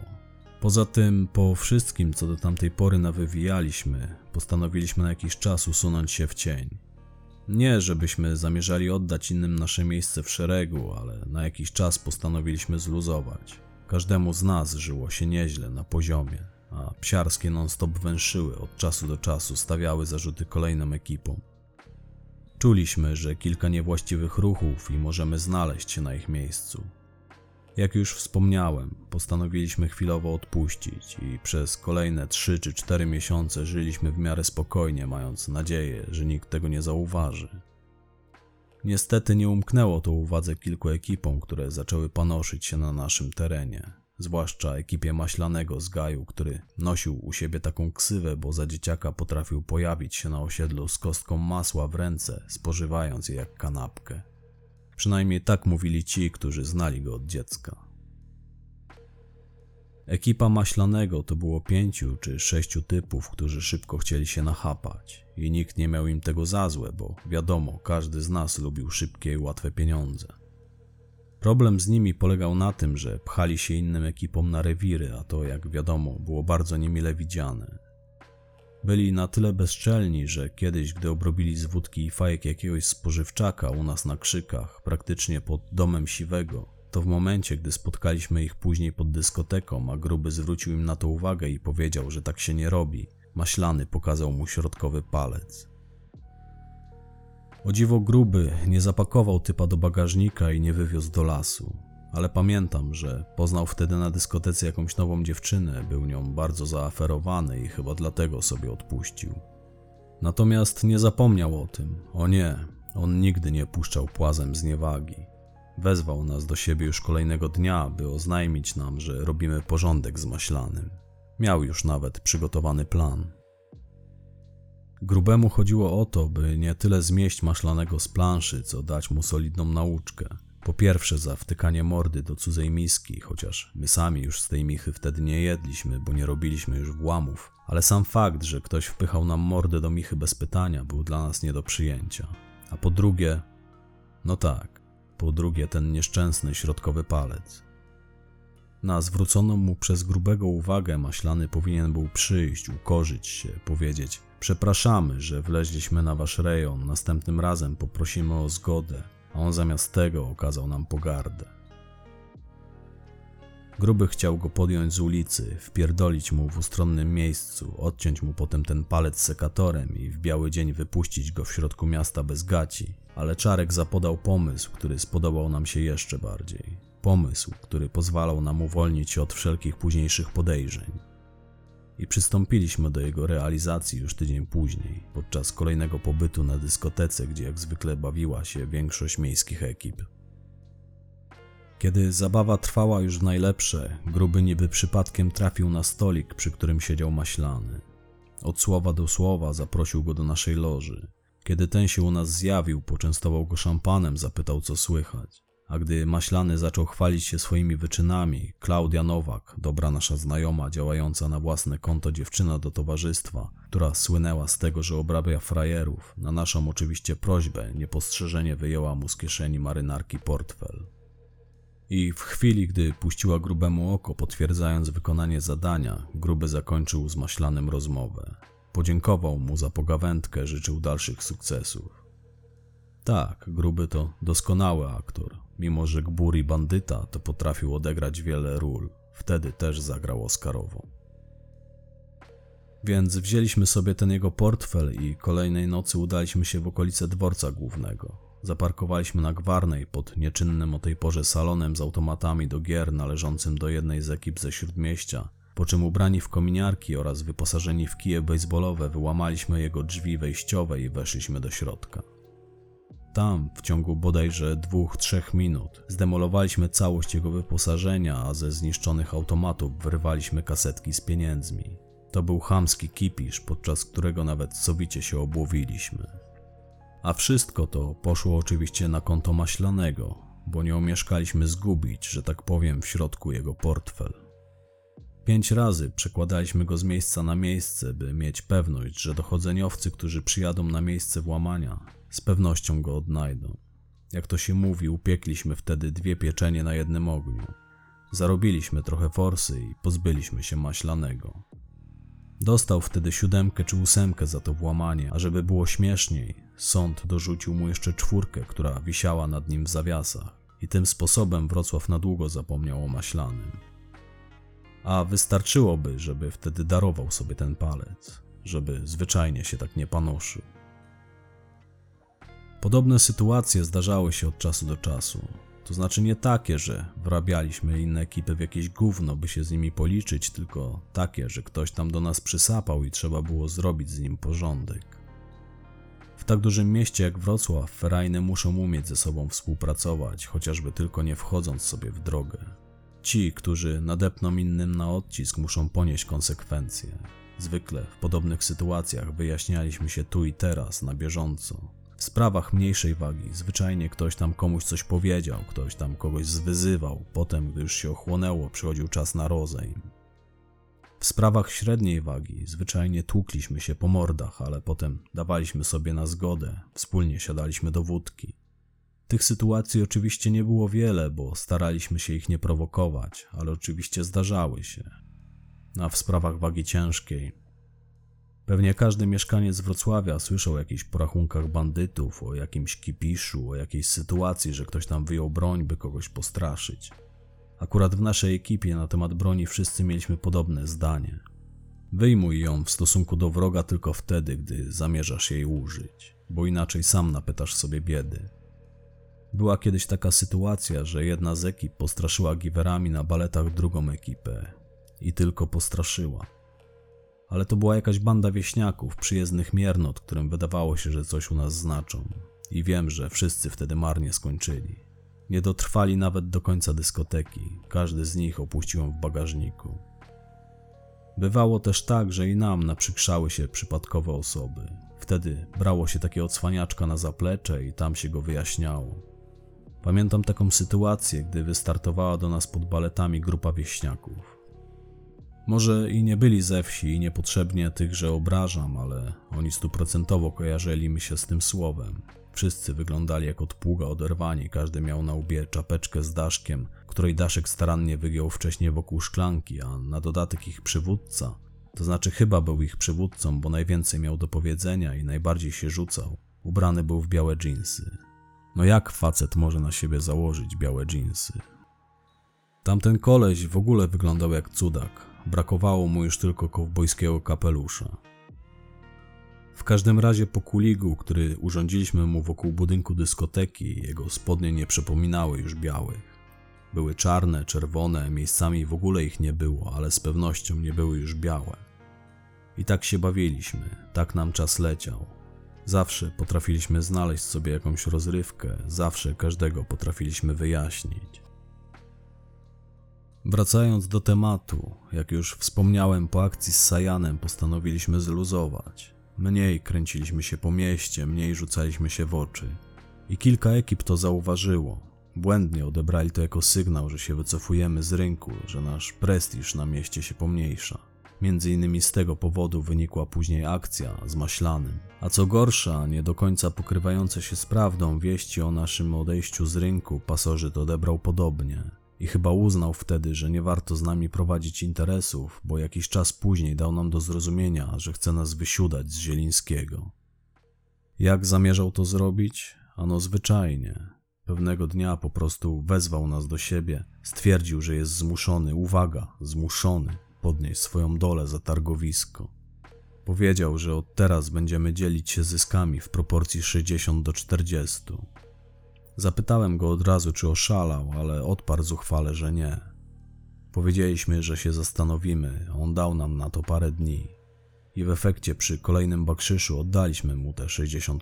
Poza tym, po wszystkim, co do tamtej pory nawywijaliśmy, postanowiliśmy na jakiś czas usunąć się w cień. Nie, żebyśmy zamierzali oddać innym nasze miejsce w szeregu, ale na jakiś czas postanowiliśmy zluzować. Każdemu z nas żyło się nieźle na poziomie, a psiarskie non-stop węszyły od czasu do czasu stawiały zarzuty kolejnym ekipom. Czuliśmy, że kilka niewłaściwych ruchów i możemy znaleźć się na ich miejscu. Jak już wspomniałem, postanowiliśmy chwilowo odpuścić i przez kolejne 3 czy 4 miesiące żyliśmy w miarę spokojnie, mając nadzieję, że nikt tego nie zauważy. Niestety nie umknęło to uwadze kilku ekipom, które zaczęły panoszyć się na naszym terenie, zwłaszcza ekipie Maślanego z Gaju, który nosił u siebie taką ksywę, bo za dzieciaka potrafił pojawić się na osiedlu z kostką masła w ręce, spożywając je jak kanapkę. Przynajmniej tak mówili ci, którzy znali go od dziecka. Ekipa Maślanego to było pięciu czy sześciu typów, którzy szybko chcieli się nachapać i nikt nie miał im tego za złe, bo wiadomo, każdy z nas lubił szybkie i łatwe pieniądze. Problem z nimi polegał na tym, że pchali się innym ekipom na rewiry, a to, jak wiadomo, było bardzo niemile widziane. Byli na tyle bezczelni, że kiedyś, gdy obrobili z wódki i fajek jakiegoś spożywczaka u nas na krzykach, praktycznie pod domem siwego, to w momencie, gdy spotkaliśmy ich później pod dyskoteką, a gruby zwrócił im na to uwagę i powiedział, że tak się nie robi, maślany pokazał mu środkowy palec. O dziwo gruby nie zapakował typa do bagażnika i nie wywiózł do lasu ale pamiętam, że poznał wtedy na dyskotece jakąś nową dziewczynę, był nią bardzo zaaferowany i chyba dlatego sobie odpuścił. Natomiast nie zapomniał o tym. O nie, on nigdy nie puszczał płazem z niewagi. Wezwał nas do siebie już kolejnego dnia, by oznajmić nam, że robimy porządek z maślanym. Miał już nawet przygotowany plan. Grubemu chodziło o to, by nie tyle zmieść maślanego z planszy, co dać mu solidną nauczkę. Po pierwsze za wtykanie mordy do cudzej miski, chociaż my sami już z tej michy wtedy nie jedliśmy, bo nie robiliśmy już włamów, ale sam fakt, że ktoś wpychał nam mordę do michy bez pytania, był dla nas nie do przyjęcia. A po drugie, no tak, po drugie ten nieszczęsny środkowy palec. Na zwróconą mu przez grubego uwagę maślany powinien był przyjść, ukorzyć się, powiedzieć: Przepraszamy, że wleźliśmy na wasz rejon, następnym razem poprosimy o zgodę a on zamiast tego okazał nam pogardę. Gruby chciał go podjąć z ulicy, wpierdolić mu w ustronnym miejscu, odciąć mu potem ten palec sekatorem i w biały dzień wypuścić go w środku miasta bez gaci, ale Czarek zapodał pomysł, który spodobał nam się jeszcze bardziej. Pomysł, który pozwalał nam uwolnić się od wszelkich późniejszych podejrzeń i przystąpiliśmy do jego realizacji już tydzień później, podczas kolejnego pobytu na dyskotece, gdzie jak zwykle bawiła się większość miejskich ekip. Kiedy zabawa trwała już w najlepsze, gruby niby przypadkiem trafił na stolik, przy którym siedział maślany. Od słowa do słowa zaprosił go do naszej loży. Kiedy ten się u nas zjawił, poczęstował go szampanem, zapytał co słychać. A gdy Maślany zaczął chwalić się swoimi wyczynami, Klaudia Nowak, dobra nasza znajoma, działająca na własne konto dziewczyna do towarzystwa, która słynęła z tego, że obrabia frajerów, na naszą oczywiście prośbę niepostrzeżenie wyjęła mu z kieszeni marynarki portfel. I w chwili, gdy puściła grubemu oko, potwierdzając wykonanie zadania, gruby zakończył z Maślanym rozmowę. Podziękował mu za pogawędkę, życzył dalszych sukcesów. Tak, gruby to doskonały aktor, Mimo, że Gbur i bandyta to potrafił odegrać wiele ról, wtedy też zagrał Oscarową. Więc wzięliśmy sobie ten jego portfel i kolejnej nocy udaliśmy się w okolice dworca głównego. Zaparkowaliśmy na Gwarnej pod nieczynnym o tej porze salonem z automatami do gier należącym do jednej z ekip ze śródmieścia, po czym ubrani w kominiarki oraz wyposażeni w kije baseballowe wyłamaliśmy jego drzwi wejściowe i weszliśmy do środka. Tam, w ciągu bodajże dwóch, trzech minut, zdemolowaliśmy całość jego wyposażenia, a ze zniszczonych automatów wyrwaliśmy kasetki z pieniędzmi. To był chamski kipisz, podczas którego nawet sowicie się obłowiliśmy. A wszystko to poszło oczywiście na konto maślanego, bo nie omieszkaliśmy zgubić, że tak powiem, w środku jego portfel. Pięć razy przekładaliśmy go z miejsca na miejsce, by mieć pewność, że dochodzeniowcy, którzy przyjadą na miejsce włamania, z pewnością go odnajdą. Jak to się mówi, upiekliśmy wtedy dwie pieczenie na jednym ogniu. Zarobiliśmy trochę forsy i pozbyliśmy się maślanego. Dostał wtedy siódemkę czy ósemkę za to włamanie, a żeby było śmieszniej, sąd dorzucił mu jeszcze czwórkę, która wisiała nad nim w zawiasach. I tym sposobem Wrocław na długo zapomniał o maślanym. A wystarczyłoby, żeby wtedy darował sobie ten palec, żeby zwyczajnie się tak nie panoszył. Podobne sytuacje zdarzały się od czasu do czasu. To znaczy nie takie, że wrabialiśmy inne ekipy w jakieś gówno, by się z nimi policzyć, tylko takie, że ktoś tam do nas przysapał i trzeba było zrobić z nim porządek. W tak dużym mieście jak Wrocław, ferajne muszą umieć ze sobą współpracować, chociażby tylko nie wchodząc sobie w drogę. Ci, którzy nadepną innym na odcisk, muszą ponieść konsekwencje. Zwykle w podobnych sytuacjach wyjaśnialiśmy się tu i teraz, na bieżąco, w sprawach mniejszej wagi zwyczajnie ktoś tam komuś coś powiedział, ktoś tam kogoś zwyzywał, potem, gdy już się ochłonęło, przychodził czas na rozejm. W sprawach średniej wagi zwyczajnie tłukliśmy się po mordach, ale potem dawaliśmy sobie na zgodę, wspólnie siadaliśmy do wódki. Tych sytuacji oczywiście nie było wiele, bo staraliśmy się ich nie prowokować, ale oczywiście zdarzały się. A w sprawach wagi ciężkiej Pewnie każdy mieszkaniec Wrocławia słyszał o jakichś porachunkach bandytów, o jakimś kipiszu, o jakiejś sytuacji, że ktoś tam wyjął broń, by kogoś postraszyć. Akurat w naszej ekipie na temat broni wszyscy mieliśmy podobne zdanie. Wyjmuj ją w stosunku do wroga tylko wtedy, gdy zamierzasz jej użyć, bo inaczej sam napytasz sobie biedy. Była kiedyś taka sytuacja, że jedna z ekip postraszyła giwerami na baletach drugą ekipę i tylko postraszyła ale to była jakaś banda wieśniaków, przyjezdnych miernot, którym wydawało się, że coś u nas znaczą. I wiem, że wszyscy wtedy marnie skończyli. Nie dotrwali nawet do końca dyskoteki, każdy z nich opuścił ją w bagażniku. Bywało też tak, że i nam naprzykrzały się przypadkowe osoby. Wtedy brało się takie odsłaniaczka na zaplecze i tam się go wyjaśniało. Pamiętam taką sytuację, gdy wystartowała do nas pod baletami grupa wieśniaków. Może i nie byli ze wsi i niepotrzebnie tychże obrażam, ale oni stuprocentowo kojarzyli mi się z tym słowem. Wszyscy wyglądali jak od pługa oderwani, każdy miał na łbie czapeczkę z daszkiem, której daszek starannie wygiął wcześniej wokół szklanki, a na dodatek ich przywódca, to znaczy chyba był ich przywódcą, bo najwięcej miał do powiedzenia i najbardziej się rzucał, ubrany był w białe dżinsy. No jak facet może na siebie założyć białe dżinsy? Tamten koleś w ogóle wyglądał jak cudak, Brakowało mu już tylko kowbojskiego kapelusza. W każdym razie po kuligu, który urządziliśmy mu wokół budynku dyskoteki, jego spodnie nie przypominały już białych. Były czarne, czerwone, miejscami w ogóle ich nie było, ale z pewnością nie były już białe. I tak się bawiliśmy, tak nam czas leciał. Zawsze potrafiliśmy znaleźć sobie jakąś rozrywkę, zawsze każdego potrafiliśmy wyjaśnić. Wracając do tematu, jak już wspomniałem, po akcji z Sajanem postanowiliśmy zluzować. Mniej kręciliśmy się po mieście, mniej rzucaliśmy się w oczy. I kilka ekip to zauważyło. Błędnie odebrali to jako sygnał, że się wycofujemy z rynku, że nasz prestiż na mieście się pomniejsza. Między innymi z tego powodu wynikła później akcja z Maślanym. A co gorsza, nie do końca pokrywające się z prawdą wieści o naszym odejściu z rynku pasożyt odebrał podobnie. I chyba uznał wtedy, że nie warto z nami prowadzić interesów, bo jakiś czas później dał nam do zrozumienia, że chce nas wysiudać z Zielińskiego. Jak zamierzał to zrobić? Ano zwyczajnie. Pewnego dnia po prostu wezwał nas do siebie, stwierdził, że jest zmuszony, uwaga, zmuszony, podnieść swoją dolę za targowisko. Powiedział, że od teraz będziemy dzielić się zyskami w proporcji 60 do 40. Zapytałem go od razu, czy oszalał, ale odparł zuchwale, że nie. Powiedzieliśmy, że się zastanowimy, on dał nam na to parę dni. I w efekcie przy kolejnym bakrzyszu oddaliśmy mu te 60%.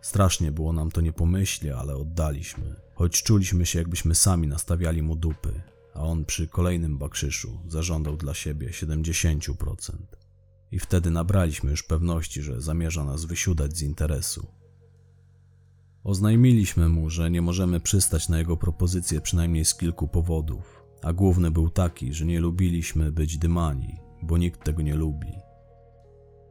Strasznie było nam to nie pomyśli, ale oddaliśmy. Choć czuliśmy się, jakbyśmy sami nastawiali mu dupy, a on przy kolejnym bakrzyszu zażądał dla siebie 70%. I wtedy nabraliśmy już pewności, że zamierza nas wysiudać z interesu. Oznajmiliśmy mu, że nie możemy przystać na jego propozycję przynajmniej z kilku powodów, a główny był taki, że nie lubiliśmy być dymani, bo nikt tego nie lubi.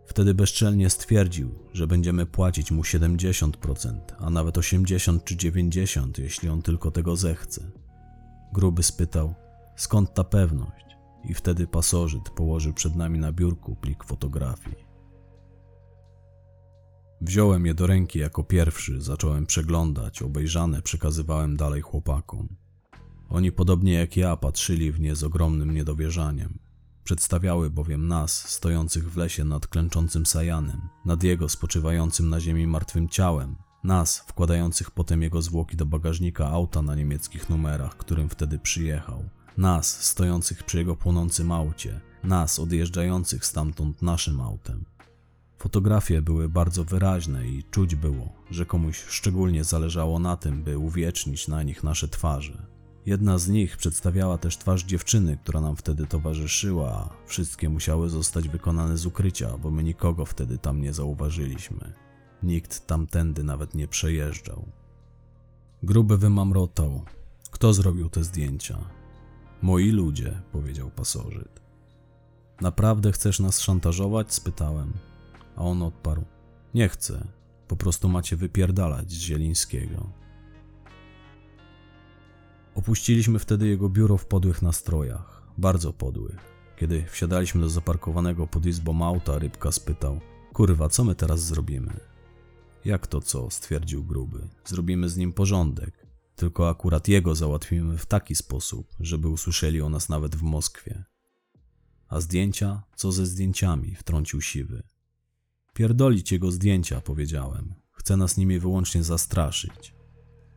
Wtedy bezczelnie stwierdził, że będziemy płacić mu 70%, a nawet 80 czy 90, jeśli on tylko tego zechce. Gruby spytał, skąd ta pewność? I wtedy pasożyt położył przed nami na biurku plik fotografii. Wziąłem je do ręki jako pierwszy, zacząłem przeglądać, obejrzane przekazywałem dalej chłopakom. Oni podobnie jak ja patrzyli w nie z ogromnym niedowierzaniem. Przedstawiały bowiem nas, stojących w lesie nad klęczącym Sajanem, nad jego spoczywającym na ziemi martwym ciałem, nas, wkładających potem jego zwłoki do bagażnika auta na niemieckich numerach, którym wtedy przyjechał, nas, stojących przy jego płonącym aucie, nas, odjeżdżających stamtąd naszym autem. Fotografie były bardzo wyraźne i czuć było, że komuś szczególnie zależało na tym, by uwiecznić na nich nasze twarze. Jedna z nich przedstawiała też twarz dziewczyny, która nam wtedy towarzyszyła, a wszystkie musiały zostać wykonane z ukrycia, bo my nikogo wtedy tam nie zauważyliśmy. Nikt tamtędy nawet nie przejeżdżał. Gruby wymamrotał. Kto zrobił te zdjęcia? Moi ludzie, powiedział pasożyt. Naprawdę chcesz nas szantażować? spytałem. A on odparł: Nie chcę, po prostu macie wypierdalać z Zielińskiego. Opuściliśmy wtedy jego biuro w podłych nastrojach, bardzo podłych. Kiedy wsiadaliśmy do zaparkowanego pod izbą auta, rybka spytał: Kurwa, co my teraz zrobimy? Jak to co? stwierdził gruby. Zrobimy z nim porządek. Tylko akurat jego załatwimy w taki sposób, żeby usłyszeli o nas nawet w Moskwie. A zdjęcia? Co ze zdjęciami? wtrącił siwy. Pierdolić jego zdjęcia, powiedziałem. Chce nas nimi wyłącznie zastraszyć.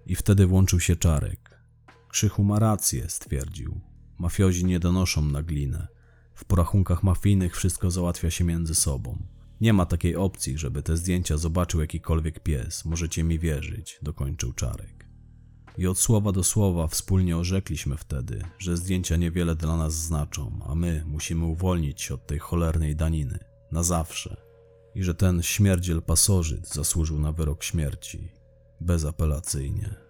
I wtedy włączył się Czarek. Krzychu ma rację, stwierdził. Mafiozi nie donoszą na glinę. W porachunkach mafijnych wszystko załatwia się między sobą. Nie ma takiej opcji, żeby te zdjęcia zobaczył jakikolwiek pies. Możecie mi wierzyć, dokończył Czarek. I od słowa do słowa wspólnie orzekliśmy wtedy, że zdjęcia niewiele dla nas znaczą, a my musimy uwolnić się od tej cholernej daniny. Na zawsze. I że ten śmierdziel pasożyt zasłużył na wyrok śmierci. Bezapelacyjnie.